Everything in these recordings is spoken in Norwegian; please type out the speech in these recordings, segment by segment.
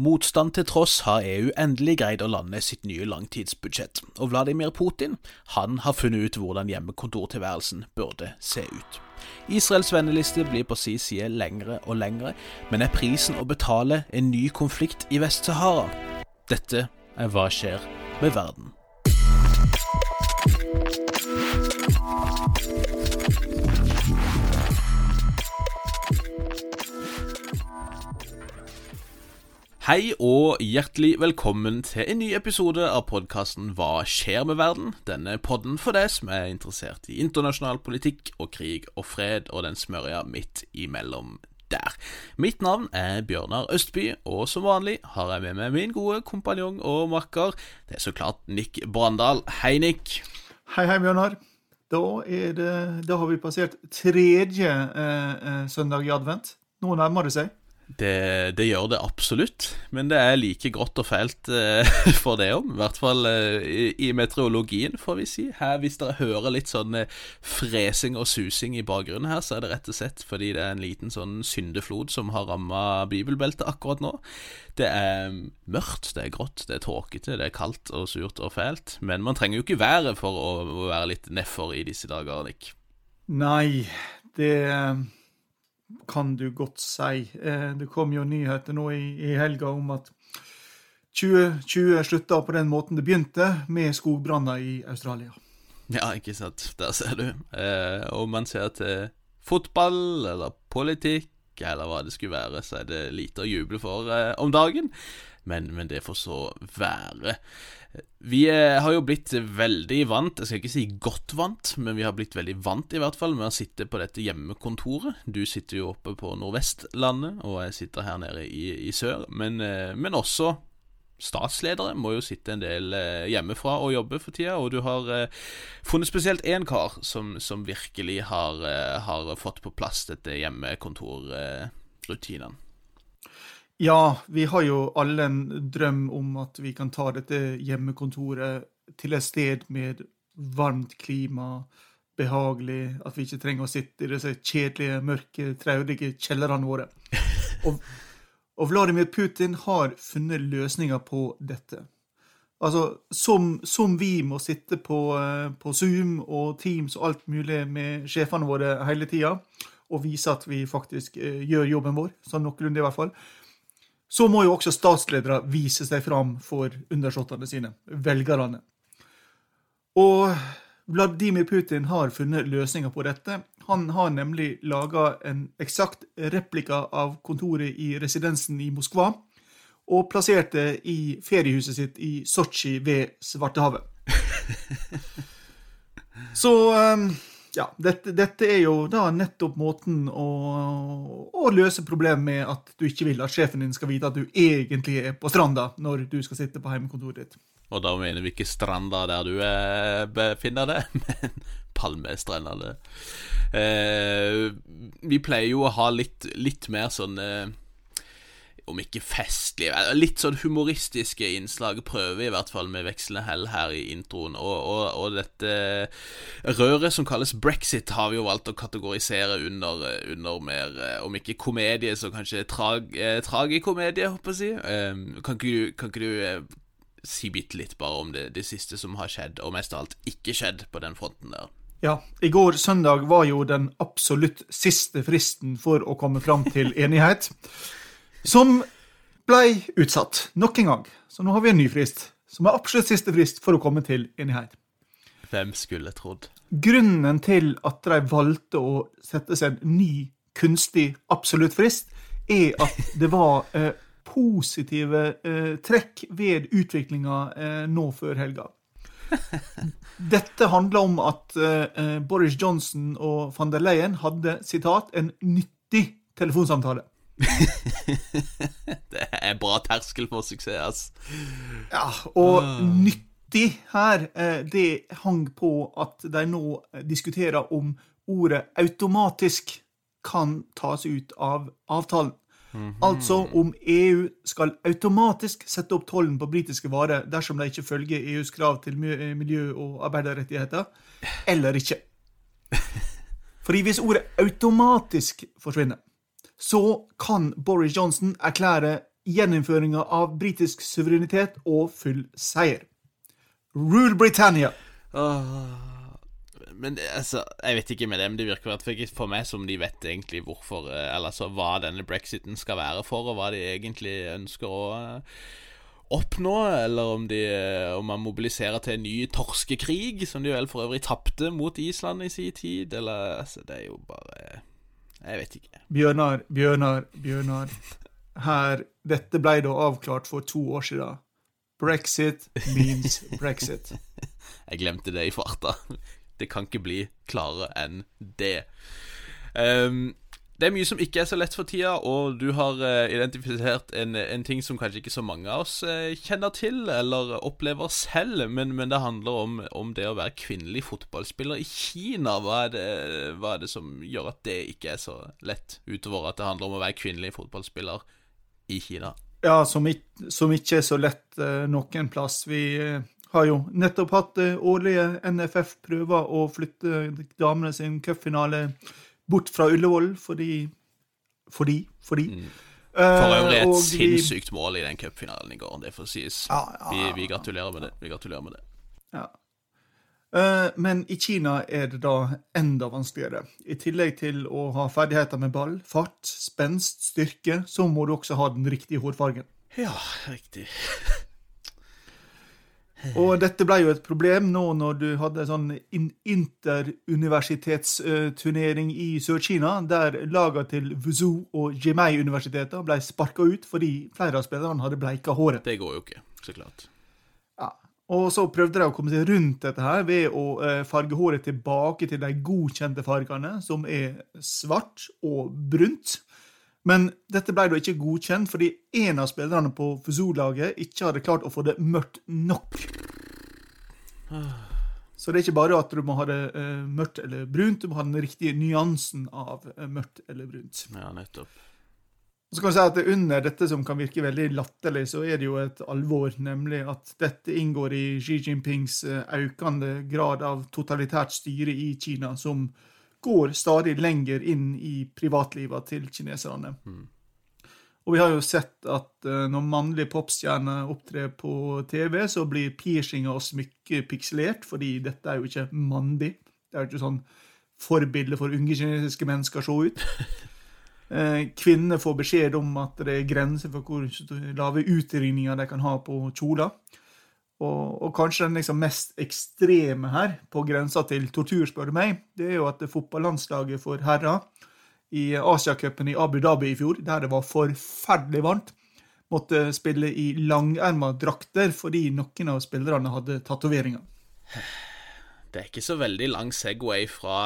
Motstand til tross har EU endelig greid å lande sitt nye langtidsbudsjett, og Vladimir Putin han har funnet ut hvordan hjemmekontortilværelsen burde se ut. Israels venneliste blir på sin side lengre og lengre, men er prisen å betale en ny konflikt i Vest-Sahara? Dette er Hva skjer med verden? Hei og hjertelig velkommen til en ny episode av podkasten Hva skjer med verden? Denne podden for deg som er interessert i internasjonal politikk og krig og fred og den smørja midt imellom der. Mitt navn er Bjørnar Østby, og som vanlig har jeg med meg min gode kompanjong og makker. Det er så klart Nick Brandal. Hei, Nick. Hei, hei, Bjørnar. Da, det, da har vi passert tredje eh, eh, søndag i advent. Nå nærmer det seg. Det, det, gjør det absolutt, men det er like grått og fælt eh, for det om. I hvert fall eh, i, i, meteorologien, får vi si. Her, Hvis dere hører litt sånn eh, fresing og susing i bakgrunnen her, så er det rett og slett fordi det er en liten sånn syndeflod som har ramma bibelbeltet akkurat nå. Det er mørkt, det er grått, det er tåkete, det er kaldt og surt og fælt. Men man trenger jo ikke været for å, å være litt nedfor i disse dager, Nick. Nei, det kan du godt si. Eh, det kom jo nyheter nå i, helga om at 2020 slutta på den måten det begynte, med skogbranner i Australia. Ja, ikke sant. Der ser du. Eh, om man ser til fotball eller politikk eller hva det skulle være, så er det lite å juble for eh, om dagen. Men, men det får så være. Vi eh, har jo blitt veldig vant, jeg skal ikke si godt vant, men vi har blitt veldig vant i hvert fall med å sitte på dette hjemmekontoret. Du sitter jo oppe på Nordvestlandet, og jeg sitter her nede i, i sør. Men, eh, men, også statsledere må jo sitte en del eh, hjemmefra og jobbe for tida, og du har funnet spesielt én kar som, som virkelig har, har, fått på plass dette hjemmekontorrutinene. Ja, vi har jo alle en drøm om at vi kan ta dette hjemmekontoret til et sted med varmt klima, behagelig, at vi ikke trenger å sitte i disse kjedelige, mørke, traudige kjellerne våre. Og, og Vladimir Putin har funnet løsninger på dette. Altså, som, som vi må sitte på, eh, på, Zoom og Teams og alt mulig med sjefene våre hele tida, og vise at vi faktisk eh, gjør jobben vår, sånn noenlunde i hvert fall, så må jo også statsledere vise seg fram for undersåttene sine, velgerne. Og Vladimir Putin har funnet løsninger på dette. Han har nemlig laga en eksakt replika av kontoret i residensen i Moskva, og plassert det i feriehuset sitt i Sotsji ved Svartehavet. Så um, ja, dette, dette, er jo da nettopp måten å, å løse problemet med at du ikke vil at sjefen din skal vite at du egentlig er på stranda når du skal sitte på hjemmekontoret ditt. Og da mener vi ikke stranda der du er, eh, befinner deg, men Palmestrendene. Eh, vi pleier jo å ha litt, litt mer sånn eh, om ikke festlige Litt sånn humoristiske innslag prøver i hvert fall med vekslende hell her i introen. Og, og, og, dette røret som kalles brexit, har vi jo valgt å kategorisere under, under mer eh, Om ikke komedie, så kanskje trag, eh, tragikomedie, håper jeg å. Eh, kan ikke du, kan ikke du eh, si bitte litt bare om det, det siste som har skjedd, og mest av alt ikke skjedd på den fronten der? Ja, i går søndag var jo den absolutt siste fristen for å komme fram til enighet. Som ble utsatt nok en gang. Så nå har vi en ny frist, som er absolutt siste frist for å komme til enighet. Hvem skulle trodd? Grunnen til at de valgte å sette seg en ny kunstig absolutt frist, er at det var eh, positive eh, trekk ved utviklinga eh, nå før helga. Dette handler om at eh, eh, Boris Johnson og van der Leyen hadde sitat, en nyttig telefonsamtale. det er bra terskel for suksess, ass. Ja, og uh. nyttig her, eh, det hang på at de nå diskuterer om ordet 'automatisk' kan tas ut av avtalen. Mm -hmm. Altså om EU skal automatisk sette opp tollen på britiske varer dersom de ikke følger EUs krav til miljø- og arbeiderrettigheter, eller ikke. Fordi hvis ordet 'automatisk' forsvinner, så kan Boris Johnson erklære gjeninnføringa av britisk suverenitet og full seier. Rule Britannia! Åh, Men altså, jeg vet ikke med det, men det virker at for meg som de vet egentlig hvorfor eh, Eller altså hva denne brexiten skal være for, og hva de egentlig ønsker å eh, oppnå, eller om, de, eh, om man mobiliserer til en ny torskekrig, som de vel for øvrig tapte mot Island i sin tid, eller altså, Det er jo bare Jeg vet ikke. Bjørnar, Bjørnar, Bjørnar. Her, dette ble da avklart for to år siden. Brexit means brexit. Jeg glemte det i farta. Det kan ikke bli klarere enn det. Ehm, det er mye som ikke er så lett for tida, og du har eh, identifisert en, en ting som kanskje ikke så mange av oss eh, kjenner til eller opplever selv, men, men det handler om, om, det å være kvinnelig fotballspiller i Kina. Hva er, det, hva er det som gjør at det ikke er så lett, utover at det handler om å være kvinnelig fotballspiller i Kina? Ja, som, ikke, som ikke er så lett uh, noen plass. Vi har jo nettopp hatt årlige NFF-prøver å flytte damene sin cupfinale bort fra Ullevål fordi Fordi? Fordi. Mm. For øvrig et sinnssykt mål i den cupfinalen i går, det får sies. Ja, ja, vi, vi, gratulerer med det. Vi gratulerer med det. Ja. Men i Kina er det da enda vanskeligere. I tillegg til å ha ferdigheter med ball, fart, spenst, styrke, så må du også ha den riktige hårfargen. Ja, riktig. Og dette ble jo et problem nå når du hadde sånn interuniversitetsturnering i Sør-Kina, der lagene til Wuzhou og Jimei-universitetene ble sparka ut fordi flere av spillerne hadde bleika håret. Det går jo ikke, så klart. Ja. Og så prøvde de å komme seg rundt dette her ved å farge håret tilbake til de godkjente fargene, som er svart og brunt. Men dette ble da ikke godkjent fordi en av spillerne på Fuzou-laget ikke hadde klart å få det mørkt nok. Så det er ikke bare at du må ha det uh, mørkt eller brunt, du må ha den riktige nyansen av uh, mørkt eller brunt. Ja, nettopp. Og så kan du si at Under dette som kan virke veldig latterlig, så er det jo et alvor, nemlig at dette inngår i Xi Jinpings uh, økende grad av totalitært styre i Kina, som går stadig lenger inn i privatlivet til kineserne. Mm. Og vi har jo sett at uh, når mannlige popstjerner opptrer på TV, så blir piercinger og smykker pikselert, fordi dette er jo ikke mandig. Det er jo ikke sånn forbilde for unge kinesiske mennesker å se ut. Uh, kvinner får beskjed om at det er grenser for hvor lave utringninger de kan ha på kjoler. Og, og, kanskje den liksom mest ekstreme her, på grensa til tortur, spør du meg, det er jo at fotballandslaget for herrer i Asiacupen i Abu Dhabi i fjor, der det var forferdelig varmt, måtte spille i langerma drakter fordi noen av spillerne hadde tatoveringer. Det er ikke så veldig lang Segway fra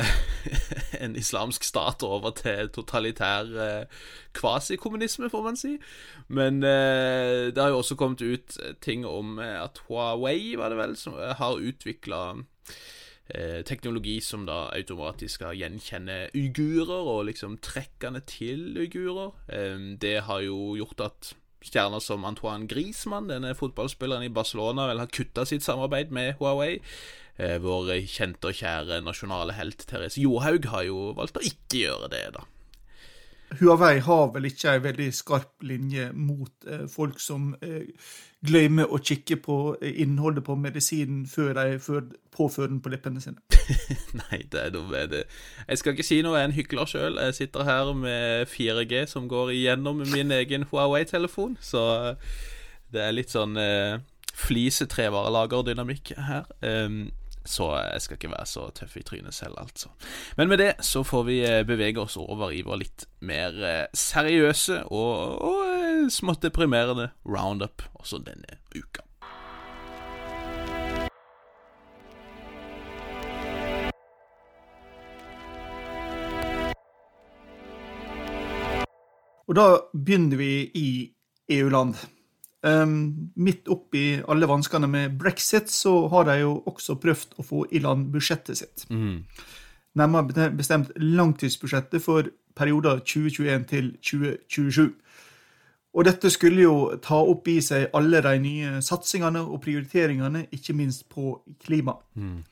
uh, en islamsk stat over til totalitær uh, kvasikommunisme, får man si. Men uh, det har jo også kommet ut ting om at Huawei, var det vel, som har utvikla teknologi som da automatisk skal gjenkjenne uigurer, og liksom trekkene til uigurer. det har jo gjort at stjerner som Antoine Griezmann, denne fotballspilleren i Barcelona, vel har kutta sitt samarbeid med Huawei. Eh, vår kjente og kjære nasjonale helt Therese Johaug har jo valgt å ikke gjøre det, da. Huawei har vel ikke ei veldig skarp linje mot eh, folk som eh, glemmer å kikke på eh, innholdet på medisinen før de før, påfører den på leppene sine. Nei, det er dumt. det. Jeg skal ikke si noe, jeg er en hykler sjøl. Jeg sitter her med 4G som går igjennom min egen Huawei-telefon, så det er litt sånn eh, flisetrevarelagerdynamikk her. Um, så jeg skal ikke være så tøff i trynet selv, altså. Men med det så får vi eh, bevege oss over i vår litt mer eh, seriøse og, og eh, smått deprimerende roundup også denne uka. Og da begynner vi i EU-land. Um, midt oppi alle vanskene med brexit, så har de jo også prøvd å få i land budsjettet sitt. Mm. Nærmere bestemt langtidsbudsjettet for perioder 2021 til 2027. Og dette skulle jo ta opp i seg alle de nye satsingene og prioriteringene, ikke minst på klima. Mm.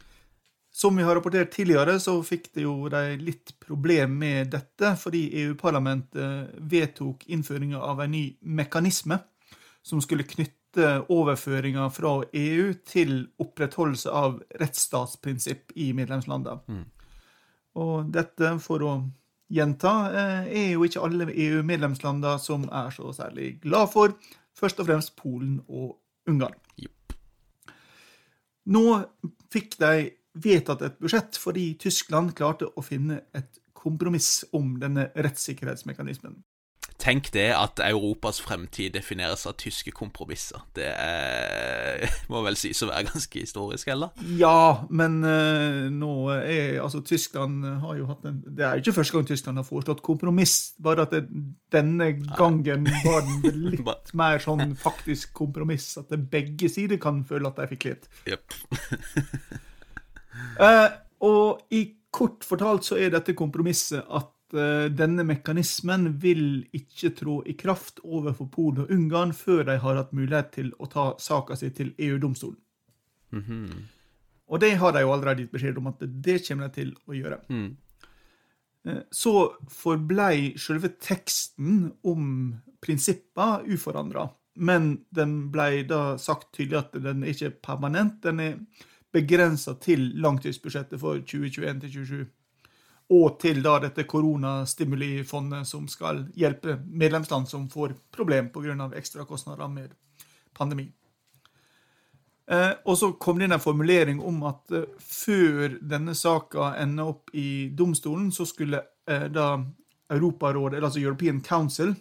Som vi har rapportert tidligere, så fikk det jo de litt problem med dette, fordi EU-parlamentet vedtok innføringa av en ny mekanisme som skulle knytte overføringer fra EU til opprettholdelse av rettsstatsprinsipp i medlemslandene. Mm. Og dette, for å gjenta, eh, er jo ikke alle EU-medlemslandene som er så særlig glad for. Først og fremst Polen og Ungarn. Yep. Nå fikk de vedtatt et budsjett fordi Tyskland klarte å finne et kompromiss om denne rettssikkerhetsmekanismen. Tenk det at Europas fremtid defineres av tyske kompromisser. Det er, må vel sies å være ganske historisk, eller? Ja, men uh, nå er altså Tyskland har jo hatt en Det er jo ikke første gang Tyskland har foreslått kompromiss, bare at det, denne gangen var den litt mer sånn faktisk kompromiss. At begge sider kan føle at de fikk litt. Yep. uh, og i kort fortalt så er dette kompromisset at Eh, denne mekanismen vil ikke trå i kraft overfor Polen og Ungarn før de har hatt mulighet til å ta saka si til EU-domstolen. Mm -hmm. Og det har de jo allerede gitt beskjed om at det kommer de til å gjøre. Mm. Eh, så forblei selve teksten om prinsippa uforandra. Men den ble da sagt tydelig at den er ikke permanent. Den er begrensa til langtidsbudsjettet for 2021 til 2027 og til da dette koronastimulifondet som skal hjelpe medlemsland som får problem pga. ekstrakostnader med pandemi. Eh, og så kom det inn en formulering om at eh, før denne saka ender opp i domstolen, så skulle eh, da Europarådet, altså European Council,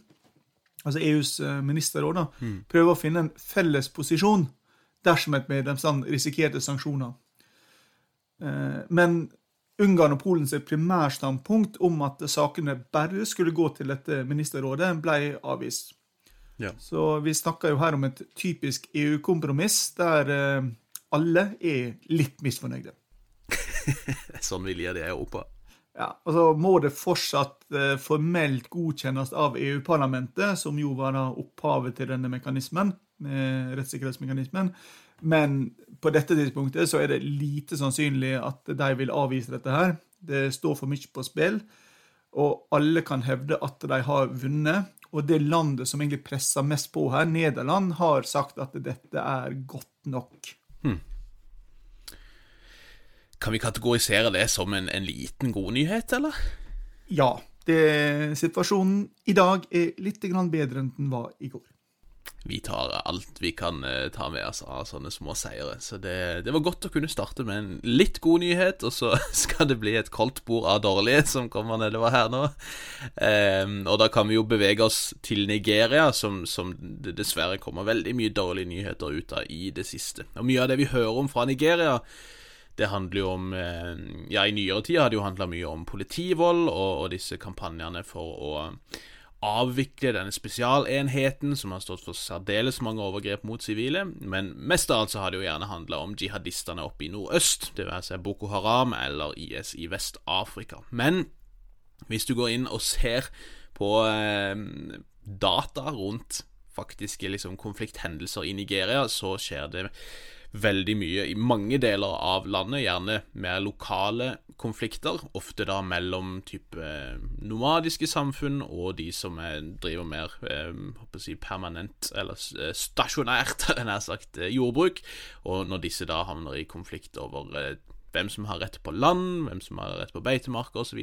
altså EUs ministerråd, da, Mm. prøve å finne en felles posisjon dersom et medlemsland risikerte sanksjoner. Men Ungarn og Polens primærstandpunkt om at sakene bare skulle gå til dette ministerrådet, ble avvist. Ja. Så vi snakker jo her om et typisk EU-kompromiss der eh, alle er litt misfornøyde. sånn vilje det er Europa. Ja, og så må det fortsatt eh, formelt godkjennes av EU-parlamentet, som jo var opphavet til denne mekanismen, eh, rettssikkerhetsmekanismen. Men på dette tidspunktet så er det lite sannsynlig at de vil avvise dette her. Det står for mye på spill, og alle kan hevde at de har vunnet. Og det landet som egentlig presser mest på her, Nederland, har sagt at dette er godt nok. Kan vi kategorisere det som en, en liten god nyhet, eller? Ja, det, situasjonen i dag er litt bedre enn den var i går. Vi tar alt vi kan eh, ta med oss av sånne små seire. Så det, det var godt å kunne starte med en litt god nyhet, og så skal det bli et koldt bord av dårlige som kommer nedover her nå. Um, og da kan vi jo bevege oss til Nigeria, som, som det dessverre kommer veldig mye dårlige nyheter ut av i det siste. Og mye av det vi hører om fra Nigeria, det handler jo om eh, Ja, i nyere tid har det jo handla mye om politivold og, og disse kampanjene for å avvikle denne spesialenheten som har stått for særdeles mange overgrep mot sivile, men mest av alt så har det jo gjerne handla om jihadistene oppe i nordøst, det vil seg Boko Haram eller IS i Vest-Afrika. Men hvis du går inn og ser på eh, data rundt faktiske liksom, konflikthendelser i Nigeria, så skjer det veldig mye i mange deler av landet, gjerne mer lokale konflikter, ofte da mellom type eh, nomadiske samfunn og de som er, driver mer eh, håper si, permanent, eller eh, stasjonært, nær sagt, eh, jordbruk, og når disse da havner i konflikt over eh, hvem som har rett på land, hvem som har rett på beitemarker osv.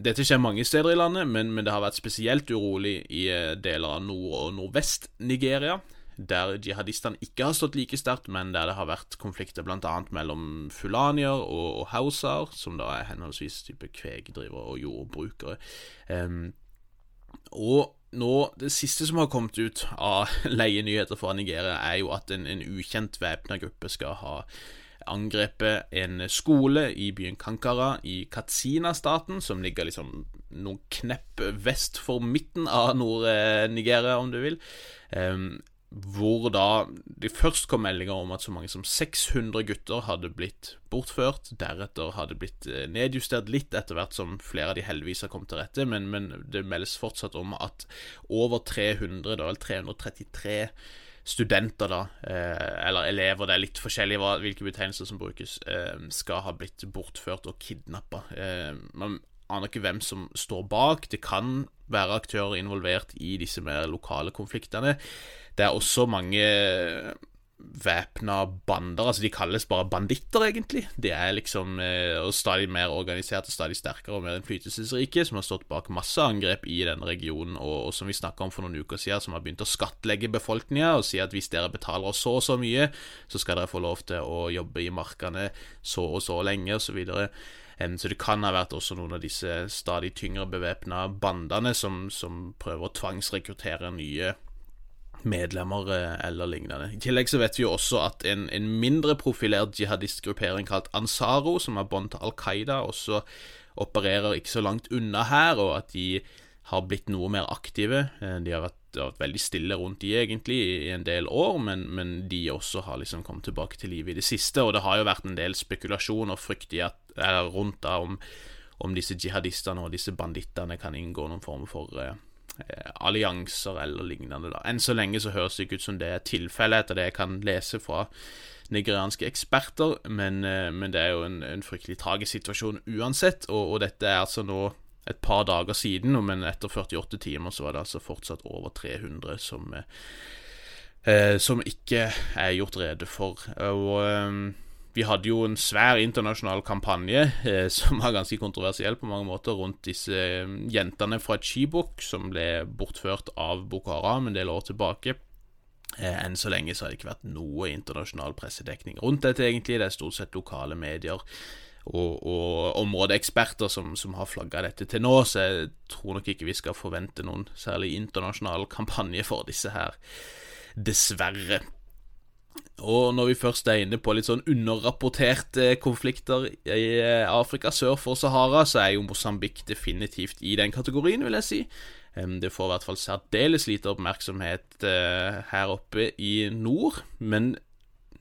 Dette skjer mange steder i landet, men, det har vært spesielt urolig i deler av nord- og nordvest-Nigeria der jihadistene ikke har stått like sterkt, men der det har vært konflikter bl.a. mellom fulanier og, og hausaer, som da er henholdsvis type kvegdrivere og jordbrukere. Um, og nå, Det siste som har kommet ut av leienyheter fra Nigeria, er jo at en, en ukjent væpna gruppe skal ha angrepet en skole i byen Kankara i Katsina-staten, som ligger liksom noen knepp vest for midten av Nord-Nigeria, om du vil. Um, hvor da det først kom meldinger om at så mange som 600 gutter hadde blitt bortført. Deretter hadde blitt nedjustert litt etter hvert som flere av de heldigvis har kommet til rette, men, men det meldes fortsatt om at over 300, da vel 333 studenter, da, eller elever, det er litt forskjellig hvilke betegnelser som brukes, skal ha blitt bortført og kidnappa. Man aner ikke hvem som står bak. Det kan være aktører involvert i disse mer lokale konfliktene. Det er også mange væpna bander. Altså, de kalles bare banditter, egentlig. De er liksom eh, og stadig mer organiserte, stadig sterkere og mer innflytelsesrike, som har stått bak masse angrep i denne regionen, og, og som vi snakka om for noen uker siden, som har begynt å skattlegge befolkninga og si at hvis dere betaler oss så og så mye, så skal dere få lov til å jobbe i markene så og så lenge, osv. Så, så det kan ha vært også noen av disse stadig tyngre bevæpna bandene som, som prøver å tvangsrekruttere nye medlemmer eh, eller lignende. I tillegg så vet vi jo også at en, en mindre profilert jihadistgruppering kalt Ansaro, som har bånd til Al Qaida, også opererer ikke så langt unna her, og at de har blitt noe mer aktive. Eh, de har vært, har vært veldig stille rundt de egentlig i en del år, men, men, de også har liksom kommet tilbake til livet i det siste. Og det har jo vært en del spekulasjon og frykt i at, rundt da om, om, disse jihadistene og disse bandittene kan inngå noen form for uh, Eh, allianser eller lignende. da. Enn så lenge så høres det ikke ut som det er tilfellet, etter det jeg kan lese fra nigerianske eksperter, men, eh, men det er jo en, en fryktelig tragisk situasjon uansett, og, og, dette er altså nå et par dager siden, men etter 48 timer så var det altså fortsatt over 300 som, eh, som ikke er gjort rede for. Og eh, vi hadde jo en svær internasjonal kampanje eh, som var ganske kontroversiell på mange måter, rundt disse eh, jentene fra Chibok som ble bortført av Boko Haram en del år tilbake. Eh, enn så lenge så har det ikke vært noe internasjonal pressedekning rundt dette, egentlig. Det er stort sett lokale medier og, og områdeeksperter som, som har flagga dette til nå, så jeg tror nok ikke vi skal forvente noen særlig internasjonal kampanje for disse her, dessverre. Og når vi først er inne på litt sånn underrapporterte konflikter i eh, Afrika sør for Sahara, så er jo Mosambik definitivt i den kategorien, vil jeg si. Det får i hvert fall særdeles lite oppmerksomhet eh, her oppe i nord. Men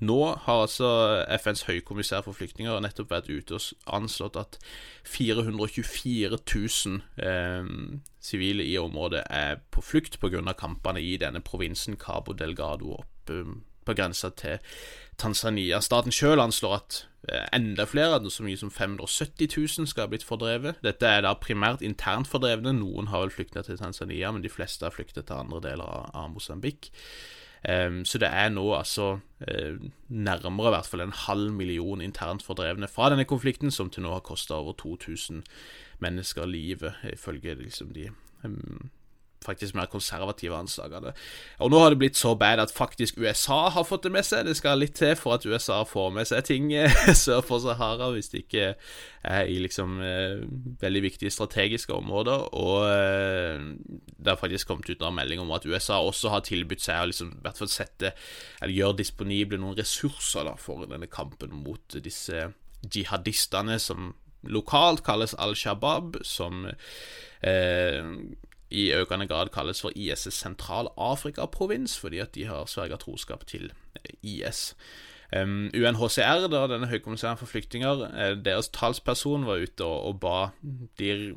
nå har altså FNs høykommissær for flyktninger nettopp vært ute og anslått at 424 000 sivile i området er på flukt pga. kampene i denne provinsen Cabo Delgado oppe på grensa til Tanzania. Staten sjøl anslår at eh, enda flere, så mye som 570 000, skal ha blitt fordrevet. Dette er da primært internt fordrevne. Noen har vel flykta til Tanzania, men de fleste har flykta til andre deler av, av Mosambik. Um, så det er nå altså uh, nærmere i hvert fall en halv million internt fordrevne fra denne konflikten, som til nå har kosta over 2000 mennesker livet, ifølge liksom de um, faktisk mer konservative anslag. Og nå har det blitt så bad at faktisk USA har fått det med seg. Det skal litt til for at USA får med seg ting eh, sør for Sahara, hvis det ikke er i liksom eh, veldig viktige strategiske områder. Og eh, det har faktisk kommet ut en melding om at USA også har tilbudt seg å liksom, hvert fall sette eller gjøre disponible noen ressurser da, for denne kampen mot disse jihadistene som lokalt kalles Al Shabaab, som eh, i økende grad kalles for IS' sentral-Afrika-provins, fordi at de har sverga troskap til IS. UNHCR, da, denne høykommissæren for flyktninger, eh, deres talsperson var ute og, og, ba de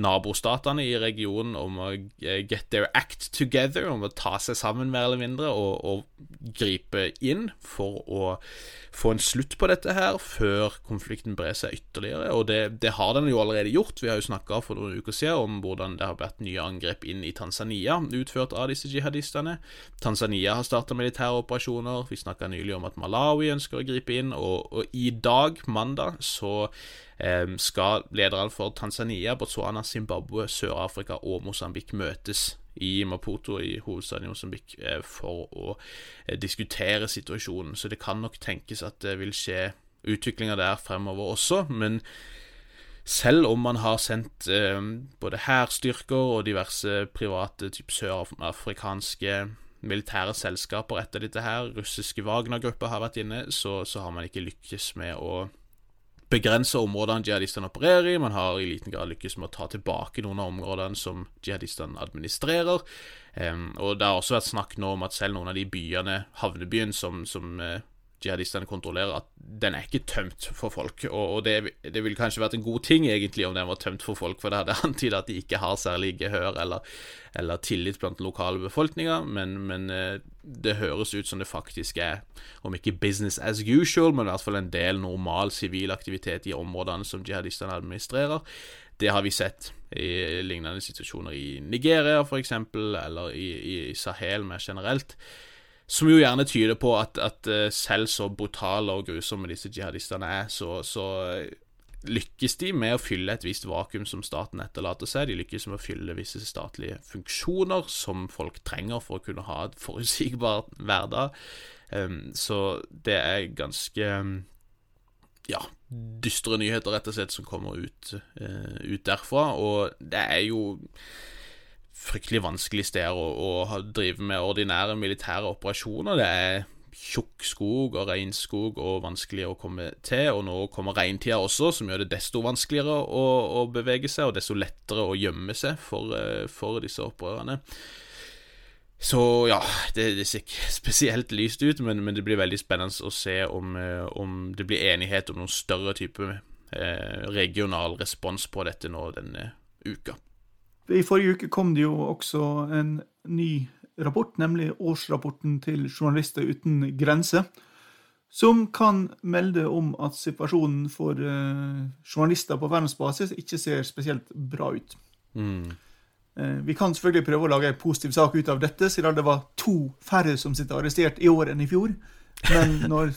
nabostatene i regionen om å get their act together, om å ta seg sammen mer eller mindre, og, og gripe inn for å få en slutt på dette her før konflikten brer seg ytterligere. Og det, det, har den jo allerede gjort. Vi har jo snakka for noen uker siden om hvordan det har vært nye angrep inn i Tanzania utført av disse jihadistene. Tanzania har starta militære operasjoner. Vi snakka nylig om at Malawi ønsker å gripe inn, og, og i dag, mandag, så eh, skal lederne for Tanzania, Botswana, Zimbabwe, Sør-Afrika og Mosambik møtes i Maputo, i hovedstaden i Mosambik, eh, for å eh, diskutere situasjonen. Så det kan nok tenkes at det vil skje utviklinger der fremover også. Men selv om man har sendt både hærstyrker og diverse private typ sørafrikanske militære selskaper etter dette her, russiske Wagner-grupper har vært inne, så, så har man ikke lykkes med å begrense områdene jihadistene opererer i. Man har i liten grad lykkes med å ta tilbake noen av områdene som jihadistene administrerer. Um, og det har også vært snakk nå om at selv noen av de byene, havnebyen som, som uh, jihadistene kontrollerer, at den er ikke tømt for folk. Og, og det, det ville kanskje vært en god ting, egentlig, om den var tømt for folk, for det hadde antydet at de ikke har særlig gehør eller, eller tillit blant den lokale befolkninga, men, men, eh, det høres ut som det faktisk er, om ikke business as usual, men i hvert fall en del normal sivil aktivitet i områdene som jihadistene administrerer. Det har vi sett i lignende situasjoner i Nigeria, f.eks., eller i, i Sahel mer generelt. Som jo gjerne tyder på at, at eh, selv så brutale og grusomme disse jihadistene er, så, så, lykkes de med å fylle et visst vakuum som staten etterlater seg. De lykkes med å fylle visse statlige funksjoner som folk trenger for å kunne ha et forutsigbar hverdag. Um, så det er ganske ja, dystre nyheter, rett og slett, som kommer ut, uh, ut derfra. Og det er jo fryktelig vanskelig sted å, å drive med ordinære militære operasjoner. Det er tjukk skog og regnskog og vanskelig å komme til, og nå kommer regntida også, som gjør det desto vanskeligere å, å bevege seg, og desto lettere å gjemme seg for, eh, for disse opprørerne. Så ja, det, det, ser ikke spesielt lyst ut, men, men, det blir veldig spennende å se om, eh, om det blir enighet om noen større type eh, regional respons på dette nå denne uka. I forrige uke kom det jo også en ny rapport, nemlig årsrapporten til Journalister uten grenser, som kan melde om at situasjonen for uh, journalister på verdensbasis ikke ser spesielt bra ut. Mm. Uh, vi kan selvfølgelig prøve å lage en positiv sak ut av dette, siden det var to færre som sitter arrestert i år enn i fjor. Men når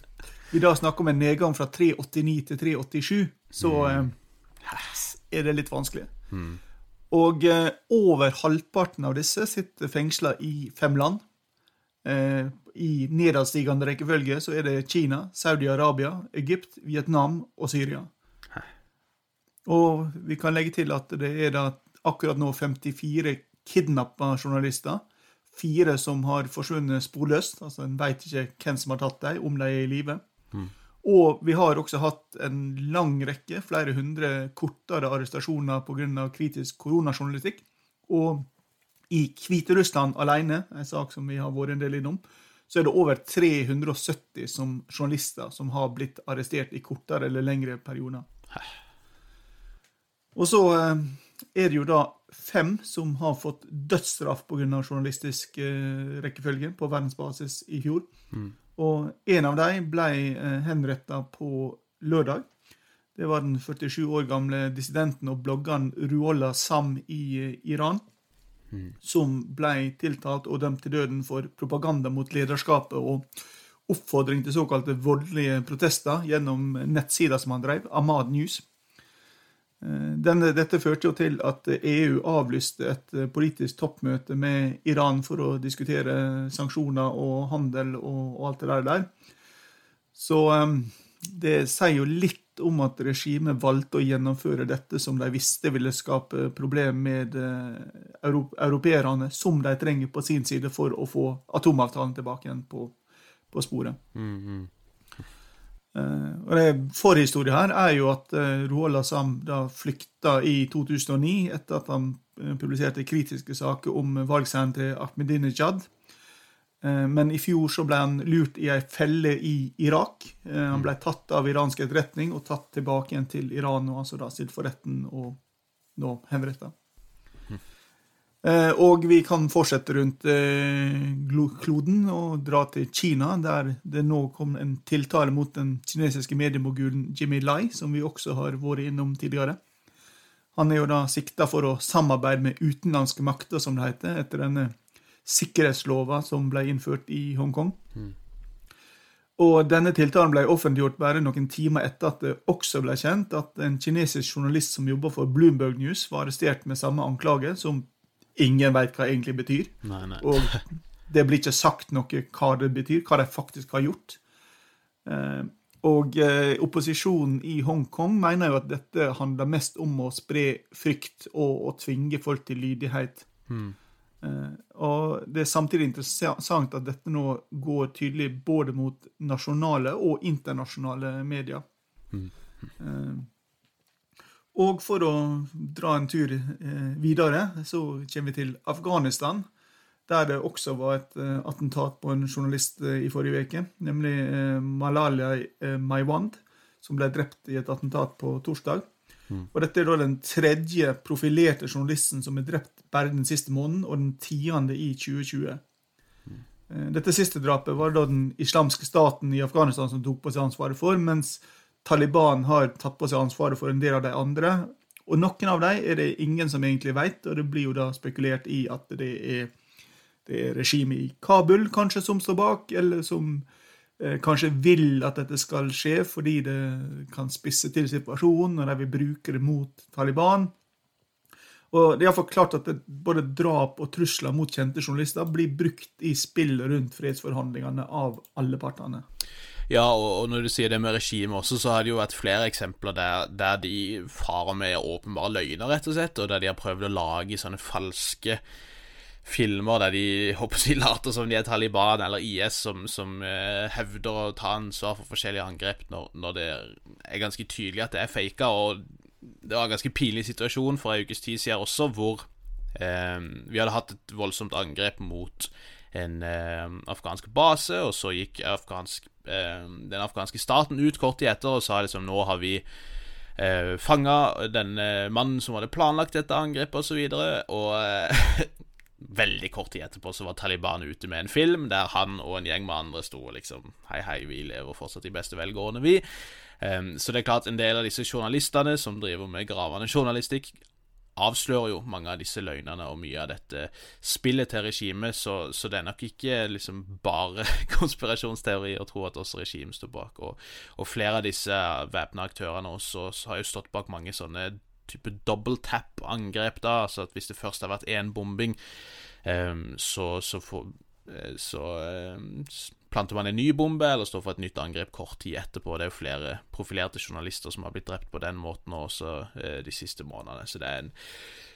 vi da snakker om en nedgang fra 389 til 387, så mm. er det litt vanskelig. Mm. Og eh, over halvparten av disse sitter fengsla i fem land. Eh, I nedadstigende rekkefølge så er det Kina, Saudi-Arabia, Egypt, Vietnam og Syria. Og vi kan legge til at det er da akkurat nå 54 kidnappa journalister. Fire som har forsvunnet sporløst. Altså En veit ikke hvem som har tatt dem, om de er i live. Mm. Og vi har også hatt en lang rekke, flere hundre kortere arrestasjoner pga. kritisk koronajournalistikk. Og i Hviterussland alene, en sak som vi har vært en del innom, så er det over 370 som journalister som har blitt arrestert i kortere eller lengre perioder. Og så eh, er det jo da fem som har fått dødsstraff pga. journalistisk eh, rekkefølge på verdensbasis i fjor. Mm. Og en av dem ble eh, henretta på lørdag. Det var den 47 år gamle dissidenten og bloggeren Ruolla Sam i eh, Iran. Mm. Som ble tiltalt og dømt til døden for propaganda mot lederskapet og oppfordring til såkalte voldelige protester gjennom nettsida som han drev, Ahmad News. Eh, denne, dette førte jo til at EU avlyste et eh, politisk toppmøte med Iran for å diskutere sanksjoner og handel og, og alt det der. Så um, det sier jo litt om at regimet valgte å gjennomføre dette som de visste ville skape problem med europeerne, som de trenger på sin side for å få atomavtalen tilbake igjen på, på sporet. Mm -hmm. Uh, og det Forhistorien her er jo at uh, Roald Assam da flykta i 2009 etter at han uh, publiserte kritiske saker om valgseieren til Ahmedinejad. Men i fjor så ble han lurt i ei felle i Irak. han ble tatt av iransk etterretning og tatt tilbake igjen til Iran og altså da stilt for retten og nå henretta. Eh, og vi kan fortsette rundt eh, kloden og dra til Kina, der det nå kom en tiltale mot den kinesiske mediemogulen Jimmy Lai, som vi også har vært innom tidligere. Han er jo da sikta for å samarbeide med utenlandske makter, som det heter, etter denne sikkerhetslova som ble innført i Hongkong. Mm. Og denne tiltalen ble offentliggjort bare noen timer etter at det også ble kjent at en kinesisk journalist som jobber for Bloomberg News, var arrestert med samme anklage som ingen veit hva det egentlig betyr. Nei, nei. Og det blir ikke sagt noe hva det betyr, hva de faktisk har gjort. Eh, og eh, opposisjonen i Hongkong mener jo at dette handler mest om å spre frykt og, å tvinge folk til lydighet. Mm. og det er samtidig interessant at dette nå går tydelig både mot nasjonale og internasjonale medier. Mm. Og for å dra en tur eh, videre, så kommer vi til Afghanistan. der det også var et uh, attentat på en journalist uh, i forrige uke, nemlig Malalia Maywand, Maiwand, som ble drept i et attentat på torsdag. Mm. Og Dette er da den tredje profilerte journalisten som er drept bare den siste måneden, og den tiende i 2020. Mm. Dette siste drapet var da den islamske staten i Afghanistan som tok på seg ansvaret for, mens Taliban har tatt på seg ansvaret for en del av de andre. Og noen av dem er det ingen som egentlig vet, og det blir jo da spekulert i at det er det er regimet i Kabul kanskje som står bak, eller som eh, kanskje vil at dette skal skje fordi det kan spisse til situasjonen, og de vil bruke det mot Taliban. Og det er iallfall klart at både drap og trusler mot kjente journalister blir brukt i spillet rundt fredsforhandlingene av alle partene. Ja, og, og, når du sier det med regimet også, så har det jo vært flere eksempler der, der de farer med åpenbare løgner, rett og slett, og der de har prøvd å lage sånne falske filmer der de håper de later som de er Taliban eller IS, som, som eh, hevder å ta ansvar for forskjellige angrep når, når, det er ganske tydelig at det er faka. Og det var en ganske pinlig situasjon for en ukes tid siden også, hvor eh, vi hadde hatt et voldsomt angrep mot en eh, afghansk base, og så gikk afghansk, den afghanske staten ut kort tid etter og sa liksom nå har vi eh, fanga denne mannen som hadde planlagt dette angrepet, osv. Og, så og eh, veldig kort tid etterpå så var Taliban ute med en film der han og en gjeng med andre sto og liksom Hei, hei, vi lever fortsatt i beste velgående, vi. Um, så det er klart, en del av disse journalistene som driver med gravende journalistikk, avslører jo mange av disse løgnene og mye av dette spillet til regimet, så, så, det er nok ikke liksom bare konspirasjonsteori å tro at også regimet står bak. Og, og flere av disse væpna aktørene også har jo stått bak mange sånne type double tap-angrep, da. Altså at hvis det først har vært én bombing, um, så, så, for, eh, så um, planter man en ny bombe, eller står for et nytt angrep kort tid etterpå. Det er jo flere profilerte journalister som har blitt drept på den måten også eh, de siste månedene. Så det er en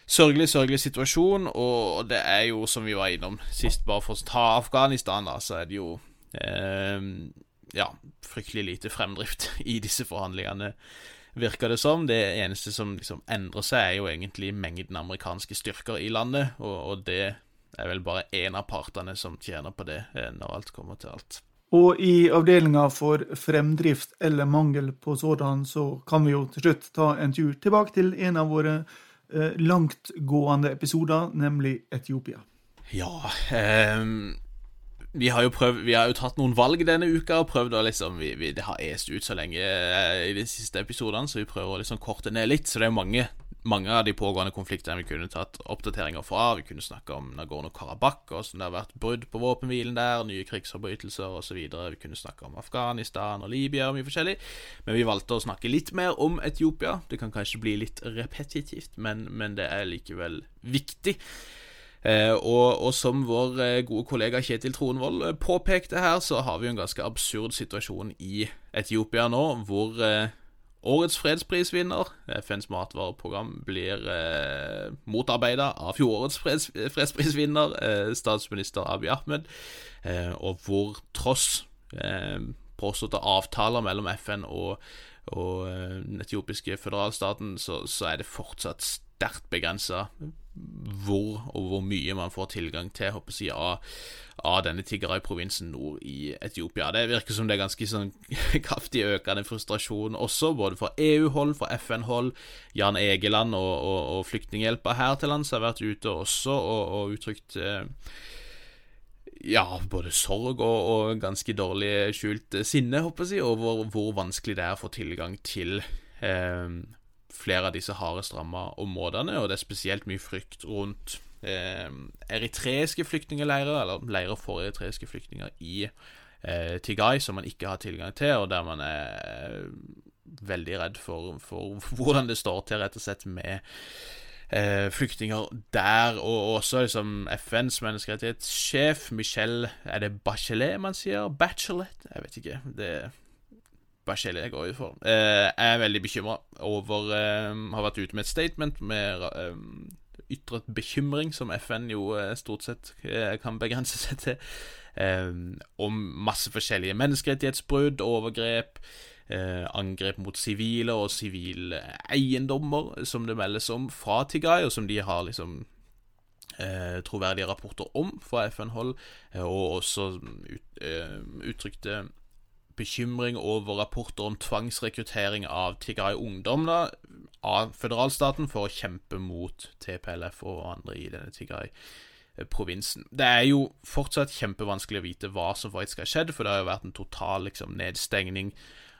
sørgelig, sørgelig situasjon, og det er jo, som vi var innom sist, bare for å ta Afghanistan, da, så er det jo eh, ja, fryktelig lite fremdrift i disse forhandlingene virker det som. Det eneste som liksom endrer seg, er jo egentlig mengden amerikanske styrker i landet, og, og det er vel bare én av partene som tjener på det, eh, når alt kommer til alt. Og i avdelinga for fremdrift eller mangel på sådan, så kan vi jo til slutt ta en tur tilbake til en av våre eh, langtgående episoder, nemlig Etiopia. Ja, eh, vi har jo prøvd Vi har jo tatt noen valg denne uka og prøvd å liksom vi, vi, Det har est ut så lenge eh, i de siste episodene, så vi prøver å liksom korte ned litt. Så det er mange, mange av de pågående konfliktene vi kunne tatt oppdateringer fra. Vi kunne snakke om Nagorno-Karabakh, og hvordan det har vært brudd på våpenhvilen der, nye krigsforbrytelser osv. Vi kunne snakke om Afghanistan og Libya og mye forskjellig. Men vi valgte å snakke litt mer om Etiopia. Det kan kanskje bli litt repetitivt, men, men det er likevel viktig. Eh, og, og, som vår eh, gode kollega Kjetil Tronvold eh, påpekte her, så har vi jo en ganske absurd situasjon i Etiopia nå, hvor årets fredsprisvinner, FNs matvareprogram, blir eh, motarbeida av fjorårets freds, fredsprisvinner, eh, statsminister Abiy Ahmed, eh, og hvor tross eh, påståtte avtaler mellom FN og, og den etiopiske føderalstaten, så, så er det fortsatt sterkt begrensa hvor og hvor mye man får tilgang til håper jeg, av, av denne Tigray-provinsen nord i Etiopia. Det virker som det er ganske sånn kraftig økende frustrasjon også, både for EU-hold, for FN-hold. Jan Egeland og, og, og Flyktninghjelpa her til lands har vært ute også og, og uttrykt eh, ja, både sorg og, og, ganske dårlig skjult sinne, håper jeg, over hvor vanskelig det er å få tilgang til eh, flere av disse hardest ramma områdene, og det er spesielt mye frykt rundt eh, eritreiske flyktningleirer, eller leirer for eritreiske flyktninger i eh, Tigay, som man ikke har tilgang til, og der man er veldig redd for, for hvordan det står til, rett og slett, med eh, flyktninger der, og også liksom FNs menneskerettighetssjef, Michelle Er det Bachelet man sier? Bachelet? Jeg vet ikke. Det Bachelet jeg går ut for. Eh, jeg er veldig bekymra over eh, Har vært ute med et statement med eh, ytret bekymring, som FN jo stort sett kan begrense seg til, om masse forskjellige menneskerettighetsbrudd, overgrep, angrep mot sivile og sivile eiendommer, som det meldes om fra Tigray, og som de har liksom troverdige rapporter om fra FN-hold, og også ut, uttrykte bekymring over rapporter om tvangsrekruttering av Tigray-ungdom av føderalstaten for å kjempe mot TPLF og andre i denne Tigray-provinsen. Det er jo fortsatt kjempevanskelig å vite hva som faktisk har skjedd, for det har jo vært en total liksom, nedstengning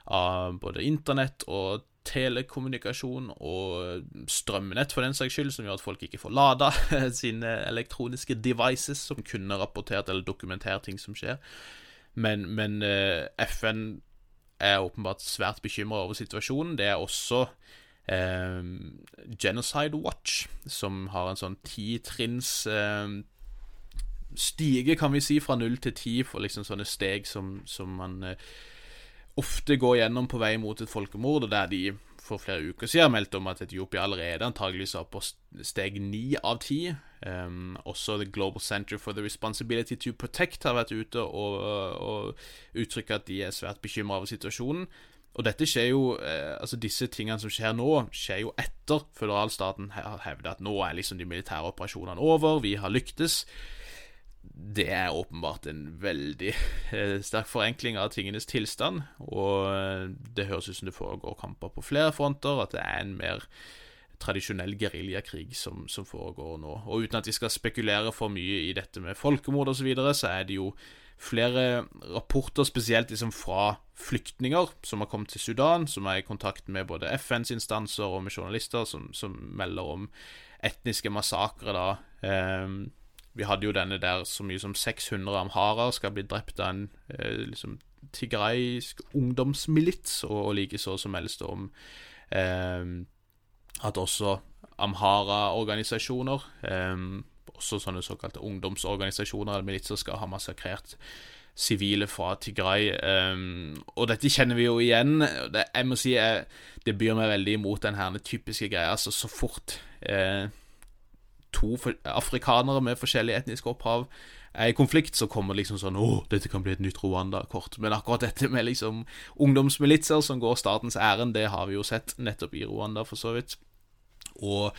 av både internett og telekommunikasjon og strømnett, for den saks skyld, som gjør at folk ikke får lada sine elektroniske devices som kunne rapportert eller dokumentert ting som skjer. Men, men eh, FN er åpenbart svært bekymra over situasjonen. Det er også eh, Genocide Watch, som har en sånn titrinns eh, stige, kan vi si, fra null til ti, for liksom sånne steg som, som man ofte går gjennom på vei mot et folkemord, og der de for flere uker siden meldte om at Etiopia allerede antageligvis var på steg ni av ti. Um, også The Global Center for the Responsibility to Protect har vært ute og, og uttrykker at de er svært bekymra over situasjonen. Og dette skjer jo, eh, altså disse tingene som skjer nå, skjer jo etter føderalstaten har hevdet at nå er liksom de militære operasjonene over, vi har lyktes det er åpenbart en veldig eh, sterk forenkling av tingenes tilstand. Og eh, det høres ut som det foregår kamper på flere fronter, at det er en mer tradisjonell geriljakrig som, som foregår nå. Og uten at vi skal spekulere for mye i dette med folkemord osv., så, videre, så er det jo flere rapporter, spesielt liksom fra flyktninger som har kommet til Sudan, som er i kontakt med både FNs instanser og med journalister, som, som melder om etniske massakrer da. Eh, vi hadde jo denne der så mye som 600 amharer skal bli drept av en eh, liksom tigraisk ungdomsmilits, og, og likeså så helst om eh, at også amhara-organisasjoner, eh, også sånne såkalte ungdomsorganisasjoner eller militser, skal ha massakrert sivile fra Tigray. Um, og dette kjenner vi jo igjen. Det, jeg må si jeg, det byr meg veldig imot den her typiske greia. Altså, så fort eh, to afrikanere med forskjellig etnisk opphav er i konflikt, så kommer liksom sånn Å, dette kan bli et nytt Rwanda-kort. Men akkurat dette med liksom ungdomsmilitser som går statens ærend, det har vi jo sett nettopp i Rwanda, for så vidt. Og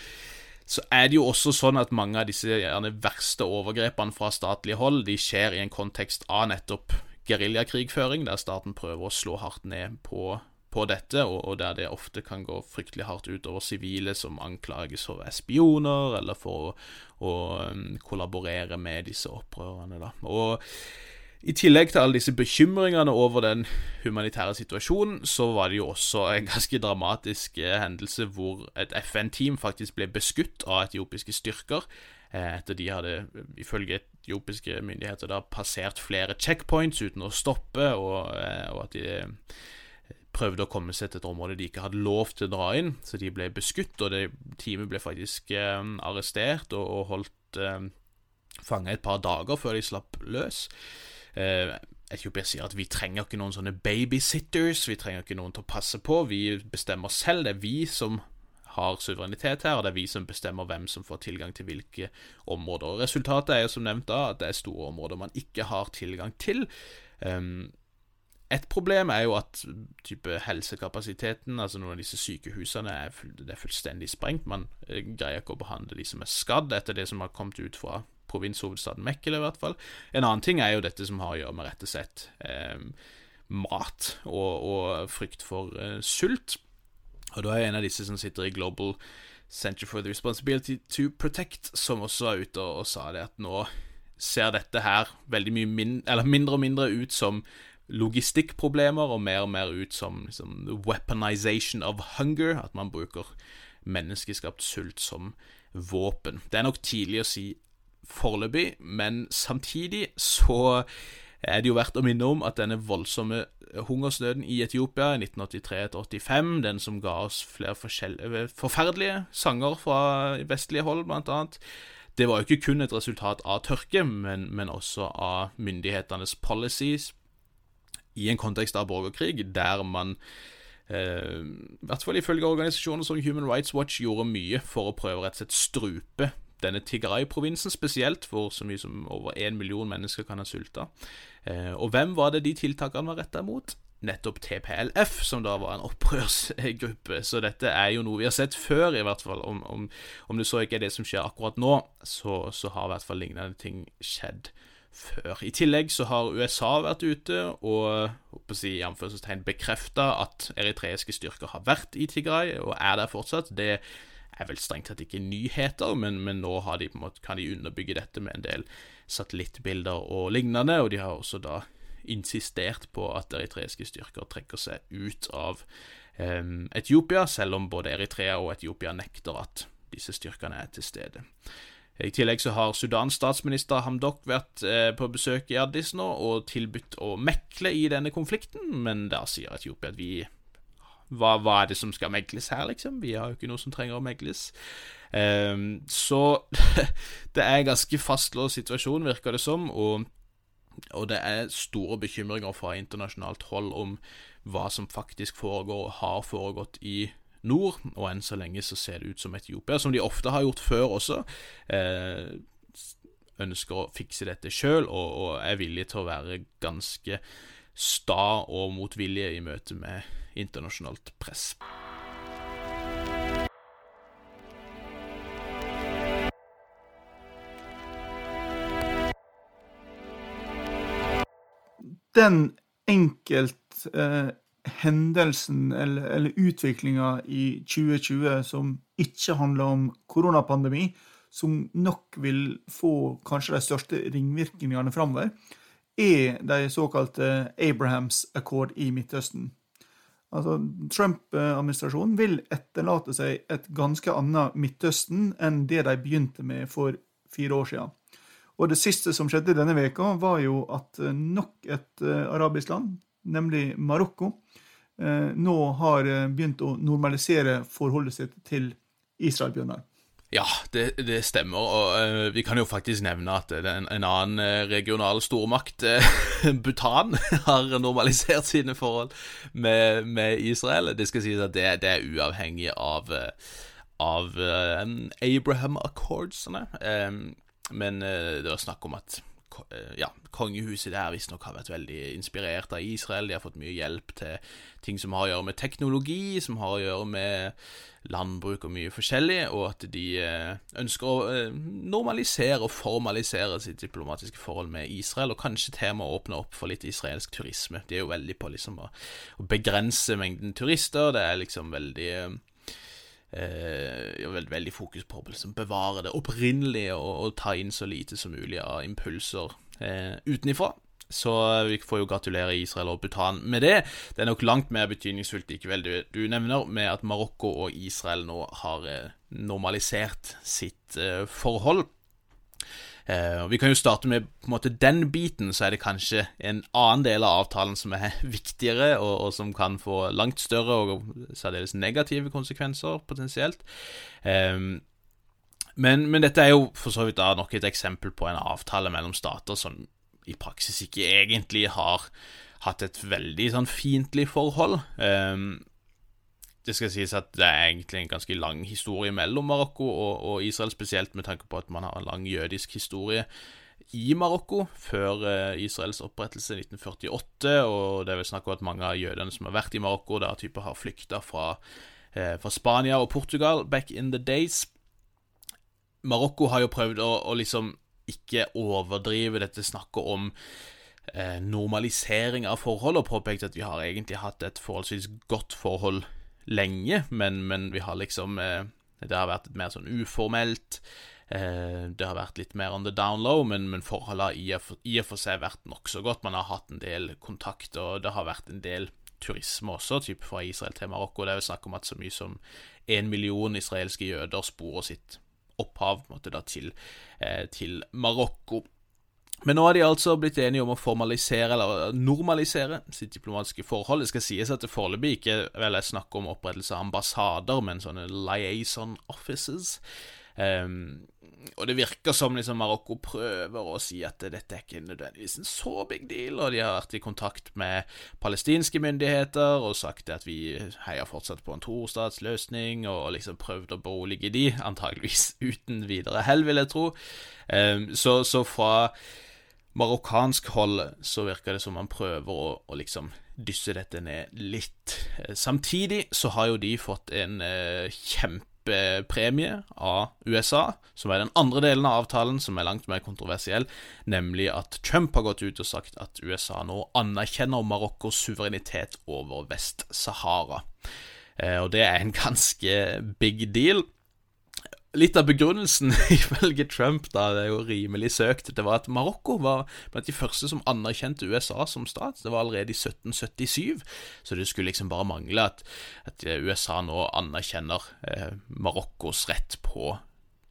så er det jo også sånn at mange av disse gjerne verste overgrepene fra statlig hold, de skjer i en kontekst av nettopp geriljakrigføring, der staten prøver å slå hardt ned på på dette, og, og, der det ofte kan gå fryktelig hardt utover sivile som anklages for å spioner, eller for å, å um, kollaborere med disse opprørerne. Da. Og i tillegg til alle disse bekymringene over den humanitære situasjonen, så var det jo også en ganske dramatisk eh, hendelse hvor et FN-team faktisk ble beskutt av etiopiske styrker eh, etter de hadde, ifølge etiopiske myndigheter, da passert flere checkpoints uten å stoppe, og, eh, og at de prøvde å komme seg til et område de ikke hadde lov til å dra inn, så de ble beskutt, og det teamet ble faktisk eh, arrestert og, og holdt eh, fanga et par dager før de slapp løs. Eh, Etiopia sier at vi trenger ikke noen sånne babysitters, vi trenger ikke noen til å passe på, vi bestemmer selv, det er vi som har suverenitet her, og det er vi som bestemmer hvem som får tilgang til hvilke områder. Og Resultatet er jo som nevnt da at det er store områder man ikke har tilgang til. Um, et problem er jo at type helsekapasiteten, altså noen av disse sykehusene, er, full, er fullstendig sprengt. Man eh, greier ikke å behandle de som er skadd, etter det som har kommet ut fra provinshovedstaden Mekkele, i hvert fall. En annen ting er jo dette som har å gjøre med rett og slett eh, mat og, og, frykt for eh, sult. Og da er en av disse som sitter i Global Center for the Responsibility to Protect, som også er ute og, og sa det at nå ser dette her veldig mye min, mindre og mindre ut som logistikkproblemer og mer og mer ut som liksom, weaponization of hunger. At man bruker menneskeskapt sult som våpen. Det er nok tidlig å si foreløpig, men samtidig så er det jo verdt å minne om at denne voldsomme hungersnøden i Etiopia i 1983-85, den som ga oss flere forferdelige sanger fra vestlige hold, blant annet, det var jo ikke kun et resultat av tørke, men, men også av myndighetenes policies i en kontekst av borgerkrig, der man eh, i hvert fall ifølge organisasjoner som Human Rights Watch gjorde mye for å prøve rett og slett strupe denne Tigray-provinsen spesielt, hvor så mye som over én million mennesker kan ha sulta. Eh, og hvem var det de tiltakene var retta mot? nettopp TPLF, som da var en opprørsgruppe. Så dette er jo noe vi har sett før, i hvert fall. Om, om, om det så ikke er det som skjer akkurat nå, så, så har i hvert fall lignende ting skjedd før. I tillegg så har USA vært ute og si, bekrefta at eritreiske styrker har vært i Tigray og er der fortsatt. Det er vel strengt tatt ikke nyheter, men, men nå de, måte, kan de underbygge dette med en del satellittbilder og lignende, og de har også da insistert på at eritreiske styrker trekker seg ut av um, Etiopia, selv om både Eritrea og Etiopia nekter at disse styrkene er til stede. I tillegg så har Sudans statsminister Hamdok vært eh, på besøk i Addis nå og tilbudt å mekle i denne konflikten, men da sier Etiopia at vi hva, hva, er det som skal megles her, liksom? Vi har jo ikke noe som trenger å megles. Um, så det er en ganske fastlåst situasjon, virker det som, og, og, det er store bekymringer fra internasjonalt hold om hva som faktisk foregår og har foregått i nord, og enn så lenge så ser det ut som Etiopia, som de ofte har gjort før også, eh, ønsker å fikse dette sjøl og, og, er villig til å være ganske sta og motvillige i møte med internasjonalt press. Den enkelt eh, hendelsen eller, eller utviklinga i 2020 som ikke handler om koronapandemi, som nok vil få kanskje de største ringvirkningene framover, er de såkalte Abrahams Accord i Midtøsten. Altså, Trump-administrasjonen vil etterlate seg et ganske annet Midtøsten enn det de begynte med for fire år siden. Og Det siste som skjedde denne veka var jo at nok et eh, arabisk land, nemlig Marokko, eh, nå har eh, begynt å normalisere forholdet sitt til Israel, Bjørnar. Ja, det, det, stemmer. Og uh, vi kan jo faktisk nevne at en, en annen regional stormakt, uh, Bhutan, har normalisert sine forhold med, med Israel. Det skal sies at det, det er uavhengig av, av uh, Abraham Accordsene. Um, men det var snakk om at ja, kongehuset der visstnok har vært veldig inspirert av Israel. De har fått mye hjelp til ting som har å gjøre med teknologi, som har å gjøre med landbruk og mye forskjellig, og at de eh, ønsker å eh, normalisere og formalisere sitt diplomatiske forhold med Israel, og kanskje til å åpne opp for litt israelsk turisme. De er jo veldig på liksom å begrense mengden turister. Det er liksom veldig eh, veldig, veldig, fokus på å liksom bevare det opprinnelige og, og, ta inn så lite som mulig av impulser eh, utenifra. Så vi får jo gratulere Israel og Bhutan med det. Det er nok langt mer betydningsfullt likevel du, du nevner, med at Marokko og Israel nå har eh, normalisert sitt eh, forhold. Eh, vi kan jo starte med på en måte den biten, så er det kanskje en annen del av avtalen som er viktigere, og, og som kan få langt større og særdeles negative konsekvenser, potensielt. Eh, men, men, dette er jo for så vidt da nok et eksempel på en avtale mellom stater som i praksis ikke egentlig har hatt et veldig sånn fiendtlig forhold. Um, det skal sies at det er egentlig en ganske lang historie mellom Marokko og, og Israel, spesielt med tanke på at man har en lang jødisk historie i Marokko før uh, Israels opprettelse i 1948, og det er vel snakk om at mange av jødene som har vært i Marokko, da type har flykta fra, eh, fra, Spania og Portugal back in the days. Marokko har jo prøvd å, å liksom ikke overdrive dette snakket om uh, normalisering av forhold, og påpekt at vi har egentlig hatt et forholdsvis godt forhold lenge, men, men vi har liksom eh, Det har vært mer sånn uformelt. Eh, det har vært litt mer on the down low, men, men forholdet har i og for seg vært nokså godt. Man har hatt en del kontakt, og det har vært en del turisme også, type fra Israel til Marokko. Det er jo snakk om at så mye som en million israelske jøder sporer sitt opphav måte, da, til, eh, til Marokko. Men nå har de altså blitt enige om å formalisere, eller normalisere, sitt diplomatiske forhold. Det skal sies at det foreløpig ikke vel er snakk om opprettelse av ambassader, men sånne liaison offices. Um, og det virker som liksom Marokko prøver å si at dette er ikke nødvendigvis en så big deal, og de har vært i kontakt med palestinske myndigheter og sagt at vi heier fortsatt på en tostatsløsning, og liksom prøvd å berolige de, antageligvis uten videre hell, vil jeg tro. Um, så, så fra marokkansk hold så virker det som man prøver å, å liksom dysse dette ned litt. Eh, samtidig så har jo de fått en eh, kjempepremie av USA, som er den andre delen av avtalen, som er langt mer kontroversiell, nemlig at Trump har gått ut og sagt at USA nå anerkjenner Marokkos suverenitet over Vest-Sahara. Eh, og det er en ganske big deal litt av begrunnelsen, ifølge Trump, da det er jo rimelig søkt, det var at Marokko var blant de første som anerkjente USA som stat. Det var allerede i 1777, så det skulle liksom bare mangle at, at USA nå anerkjenner eh, Marokkos rett på